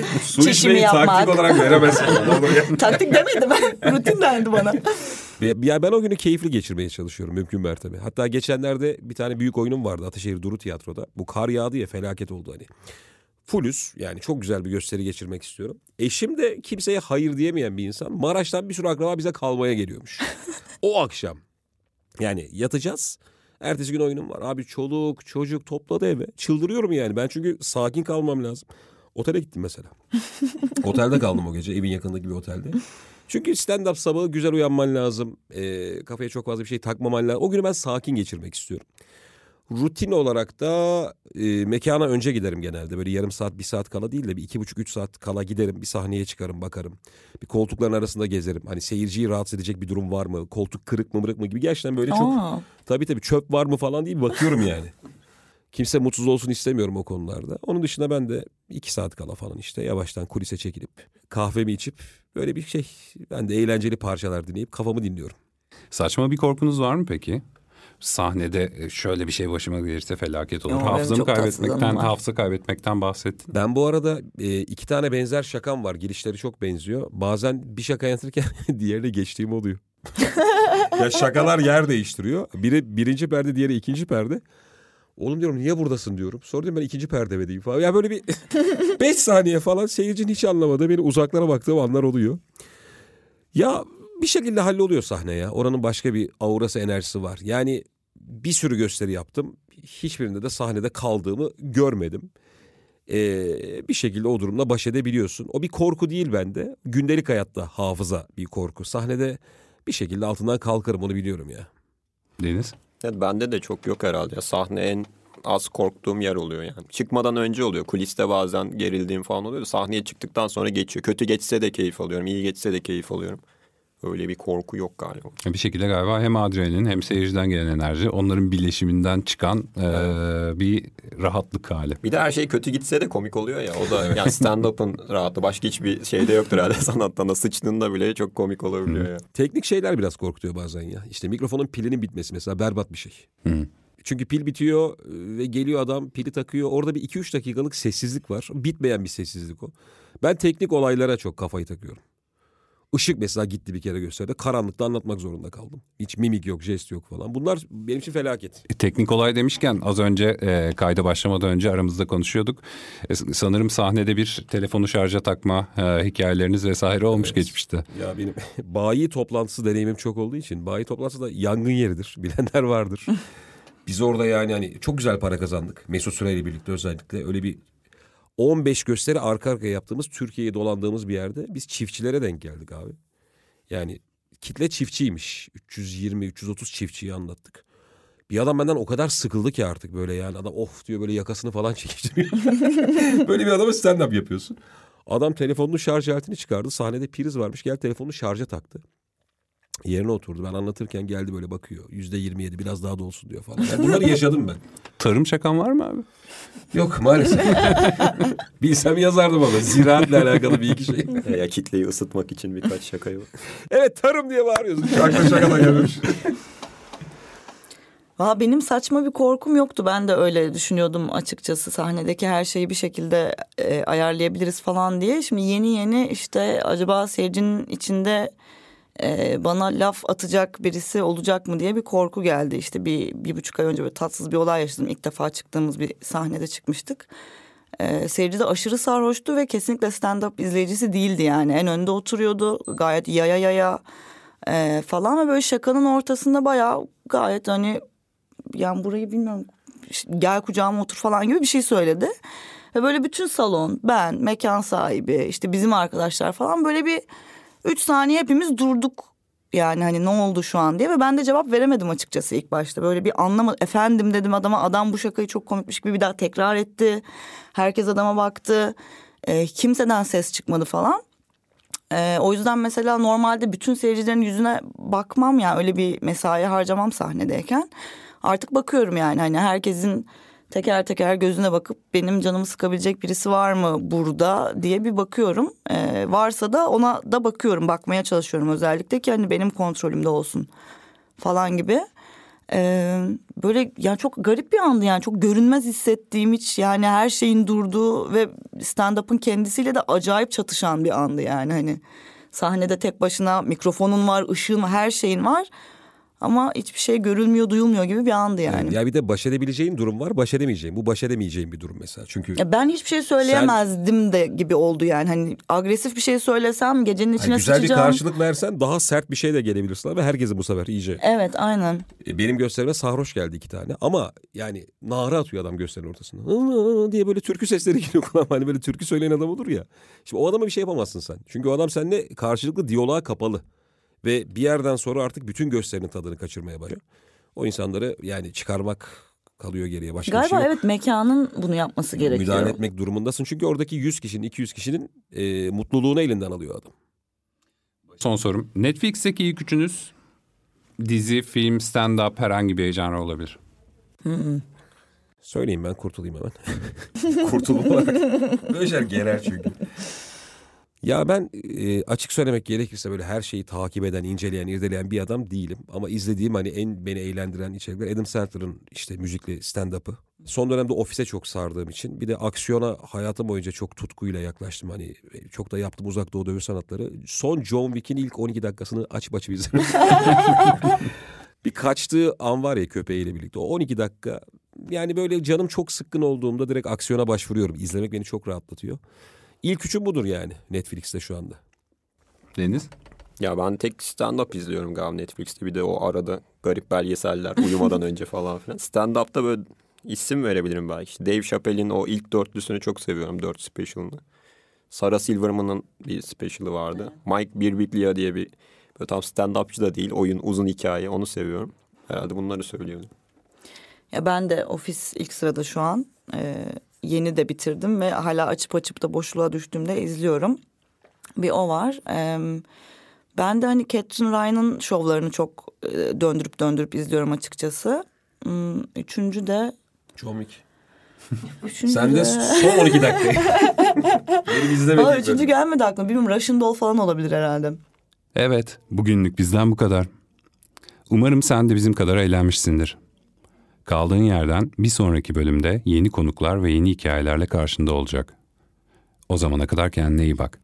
Çişimi yapmak. veremezsin. [laughs] Taktik demedim rutin dendi bana. Ya ben o günü keyifli geçirmeye çalışıyorum mümkün mertebe. Hatta geçenlerde bir tane büyük oyunum vardı Ataşehir Duru Tiyatro'da. Bu kar yağdı ya felaket oldu hani. Fullüz yani çok güzel bir gösteri geçirmek istiyorum. Eşim de kimseye hayır diyemeyen bir insan. Maraş'tan bir sürü akraba bize kalmaya geliyormuş. o akşam. Yani yatacağız. Ertesi gün oyunum var. Abi çoluk çocuk topladı eve. Çıldırıyorum yani. Ben çünkü sakin kalmam lazım. Otele gittim mesela. [laughs] Otelde kaldım o gece evin yakındaki bir otelde. Çünkü stand-up sabahı güzel uyanman lazım. Ee, kafaya çok fazla bir şey takmaman lazım. O günü ben sakin geçirmek istiyorum. Rutin olarak da e, mekana önce giderim genelde. Böyle yarım saat bir saat kala değil de bir iki buçuk üç saat kala giderim. Bir sahneye çıkarım bakarım. Bir koltukların arasında gezerim. Hani seyirciyi rahatsız edecek bir durum var mı? Koltuk kırık mı mırık mı gibi. Gerçekten böyle çok Aa. tabii tabii çöp var mı falan diye bir bakıyorum yani. Kimse mutsuz olsun istemiyorum o konularda. Onun dışında ben de iki saat kala falan işte yavaştan kulise çekilip kahvemi içip böyle bir şey ben de eğlenceli parçalar dinleyip kafamı dinliyorum. Saçma bir korkunuz var mı peki? Sahnede e, şöyle bir şey başıma gelirse felaket olur. Benim Hafızamı kaybetmekten, hafıza kaybetmekten bahsettin. Ben bu arada e, iki tane benzer şakam var. Girişleri çok benziyor. Bazen bir şaka anlatırken [laughs] diğerine geçtiğim oluyor. [laughs] ya şakalar yer değiştiriyor. Biri birinci perde, diğeri ikinci perde. Oğlum diyorum niye buradasın diyorum. Sonra diyorum ben ikinci perdedeyim falan. Ya böyle bir [laughs] beş saniye falan seyircinin hiç anlamadığı beni uzaklara baktığım anlar oluyor. Ya bir şekilde halloluyor sahne ya. Oranın başka bir aurası enerjisi var. Yani bir sürü gösteri yaptım. Hiçbirinde de sahnede kaldığımı görmedim. Ee, bir şekilde o durumla baş edebiliyorsun. O bir korku değil bende. Gündelik hayatta hafıza bir korku. Sahnede bir şekilde altından kalkarım onu biliyorum ya. Deniz? Evet, bende de çok yok herhalde. Ya, sahne en az korktuğum yer oluyor yani. Çıkmadan önce oluyor. Kuliste bazen gerildiğim falan oluyor. da Sahneye çıktıktan sonra geçiyor. Kötü geçse de keyif alıyorum. iyi geçse de keyif alıyorum. Öyle bir korku yok galiba. Bir şekilde galiba hem adrenalin hem seyirciden gelen enerji onların birleşiminden çıkan e, bir rahatlık hali. Bir de her şey kötü gitse de komik oluyor ya. O da yani stand-up'ın [laughs] rahatı. Başka hiçbir şeyde yoktur herhalde sanatta. da Sıçtığında bile çok komik olabiliyor ya. Teknik şeyler biraz korkutuyor bazen ya. İşte mikrofonun pilinin bitmesi mesela berbat bir şey. Hı. Çünkü pil bitiyor e, ve geliyor adam pili takıyor. Orada bir 2-3 dakikalık sessizlik var. Bitmeyen bir sessizlik o. Ben teknik olaylara çok kafayı takıyorum. Işık mesela gitti bir kere gösteride. Karanlıkta anlatmak zorunda kaldım. Hiç mimik yok, jest yok falan. Bunlar benim için felaket. E, Teknik olay demişken az önce e, kayda başlamadan önce aramızda konuşuyorduk. E, sanırım sahnede bir telefonu şarja takma e, hikayeleriniz vesaire olmuş Evet. geçmişte. Ya benim [laughs] bayi toplantısı deneyimim çok olduğu için bayi toplantısı da yangın yeridir. [laughs] Bilenler vardır. [laughs] Biz orada yani hani çok güzel para kazandık. Mesut Süreyle birlikte özellikle öyle bir 15 gösteri arka arkaya yaptığımız Türkiye'yi dolandığımız bir yerde biz çiftçilere denk geldik abi. Yani kitle çiftçiymiş. 320-330 çiftçiyi anlattık. Bir adam benden o kadar sıkıldı ki artık böyle yani adam of diyor böyle yakasını falan [laughs] çekiştiriyor. böyle bir adama stand-up yapıyorsun. Adam telefonunu şarj aletini çıkardı. Sahnede priz varmış. Gel telefonunu şarja taktı. Yerine oturdu. Ben anlatırken geldi böyle bakıyor. Yüzde yirmi yedi biraz daha da olsun diyor falan. Yani bunları yaşadım ben. [laughs] Tarım şakan var mı abi? Yok maalesef. [laughs] Bilsem yazardım ama. Ziraatle alakalı bir iki şey. [laughs] ya kitleyi ısıtmak için birkaç şaka yok. Evet tarım diye bağırıyorsun. Şaka şaka da gelmiş. Valla benim saçma bir korkum yoktu. Ben de öyle düşünüyordum açıkçası. Sahnedeki her şeyi bir şekilde e, ayarlayabiliriz falan diye. Şimdi yeni yeni işte acaba seyircinin içinde e, bana laf atacak birisi olacak mı diye bir korku geldi. İşte bir, bir buçuk ay önce böyle tatsız bir olay yaşadım. İlk defa çıktığımız bir sahnede çıkmıştık. E, seyirci de aşırı sarhoştu ve kesinlikle stand-up izleyicisi değildi yani. En önde oturuyordu gayet yaya yaya e, falan ve böyle şakanın ortasında bayağı gayet hani yani burayı bilmiyorum gel kucağıma otur falan gibi bir şey söyledi. Ve böyle bütün salon ben mekan sahibi işte bizim arkadaşlar falan böyle bir üç saniye hepimiz durduk. Yani hani ne oldu şu an diye ve ben de cevap veremedim açıkçası ilk başta. Böyle bir anlamadım. Efendim dedim adama adam bu şakayı çok komikmiş gibi bir daha tekrar etti. Herkes adama baktı. E, kimseden ses çıkmadı falan. E, o yüzden mesela normalde bütün seyircilerin yüzüne bakmam ya yani öyle bir mesai harcamam sahnedeyken. Artık bakıyorum yani hani herkesin teker teker gözüne bakıp benim canımı sıkabilecek birisi var mı burada diye bir bakıyorum. Ee, varsa da ona da bakıyorum bakmaya çalışıyorum özellikle ki hani benim kontrolümde olsun falan gibi. Ee, böyle yani çok garip bir andı yani çok görünmez hissettiğim hiç yani her şeyin durduğu ve stand-up'ın kendisiyle de acayip çatışan bir andı yani hani sahnede tek başına mikrofonun var ışığın var her şeyin var ama hiçbir şey görülmüyor, duyulmuyor gibi bir andı yani. ya bir de baş edebileceğin durum var, baş edemeyeceğin. Bu baş edemeyeceğin bir durum mesela. Çünkü ya ben hiçbir şey söyleyemezdim sen... de gibi oldu yani. Hani agresif bir şey söylesem gecenin içine yani güzel sıçacağım. bir karşılık versen daha sert bir şey de gelebilirsin ve herkese bu sefer iyice. Evet, aynen. E, benim gösterime sarhoş geldi iki tane ama yani nara atıyor adam gösterinin ortasında. diye böyle türkü sesleri [laughs] geliyor kulağıma. Hani böyle türkü söyleyen adam olur ya. Şimdi o adama bir şey yapamazsın sen. Çünkü o adam seninle karşılıklı diyaloğa kapalı. Ve bir yerden sonra artık bütün gösterinin tadını kaçırmaya başlıyor. O insanları yani çıkarmak kalıyor geriye başka Galiba bir şey yok. evet mekanın bunu yapması gerekiyor. Müdahale etmek durumundasın. Çünkü oradaki 100 kişinin 200 kişinin e, mutluluğunu elinden alıyor adam. Son sorum. Netflix'teki ilk üçünüz dizi, film, stand-up herhangi bir janr olabilir. Hı Söyleyeyim ben kurtulayım hemen. [laughs] Kurtulmak. Böyle şeyler gerer çünkü. Ya ben e, açık söylemek gerekirse böyle her şeyi takip eden, inceleyen, irdeleyen bir adam değilim. Ama izlediğim hani en beni eğlendiren içerikler Adam Sandler'ın işte müzikli stand-up'ı. Son dönemde ofise çok sardığım için bir de aksiyona hayatım boyunca çok tutkuyla yaklaştım. Hani çok da yaptım uzak doğu dövüş sanatları. Son John Wick'in ilk 12 dakikasını açıp açıp izledim. [laughs] bir kaçtığı an var ya köpeğiyle birlikte. O 12 dakika yani böyle canım çok sıkkın olduğumda direkt aksiyona başvuruyorum. İzlemek beni çok rahatlatıyor. İlk üçüm budur yani Netflix'te şu anda. Deniz? Ya ben tek stand-up izliyorum galiba Netflix'te. Bir de o arada garip belgeseller uyumadan [laughs] önce falan filan. Stand-up'ta böyle isim verebilirim belki. Dave Chappelle'in o ilk dörtlüsünü çok seviyorum. Dört special'ını. Sarah Silverman'ın bir special'ı vardı. Mike Birbiglia diye bir böyle tam stand-upçı da değil. Oyun uzun hikaye onu seviyorum. Herhalde bunları söylüyorum. Ya ben de ofis ilk sırada şu an. Ee, yeni de bitirdim ve hala açıp açıp da boşluğa düştüğümde izliyorum. Bir o var. Ee, ben de hani Catherine Ryan'ın şovlarını çok e, döndürüp döndürüp izliyorum açıkçası. Hmm, üçüncü de... John Wick. Üçüncü Sen de son 12 dakika. [laughs] Benim izlemedim. Üçüncü gelmedi aklıma. Bilmiyorum Russian Doll falan olabilir herhalde. Evet, bugünlük bizden bu kadar. Umarım sen de bizim kadar eğlenmişsindir. Kaldığın yerden bir sonraki bölümde yeni konuklar ve yeni hikayelerle karşında olacak. O zamana kadar kendine iyi bak.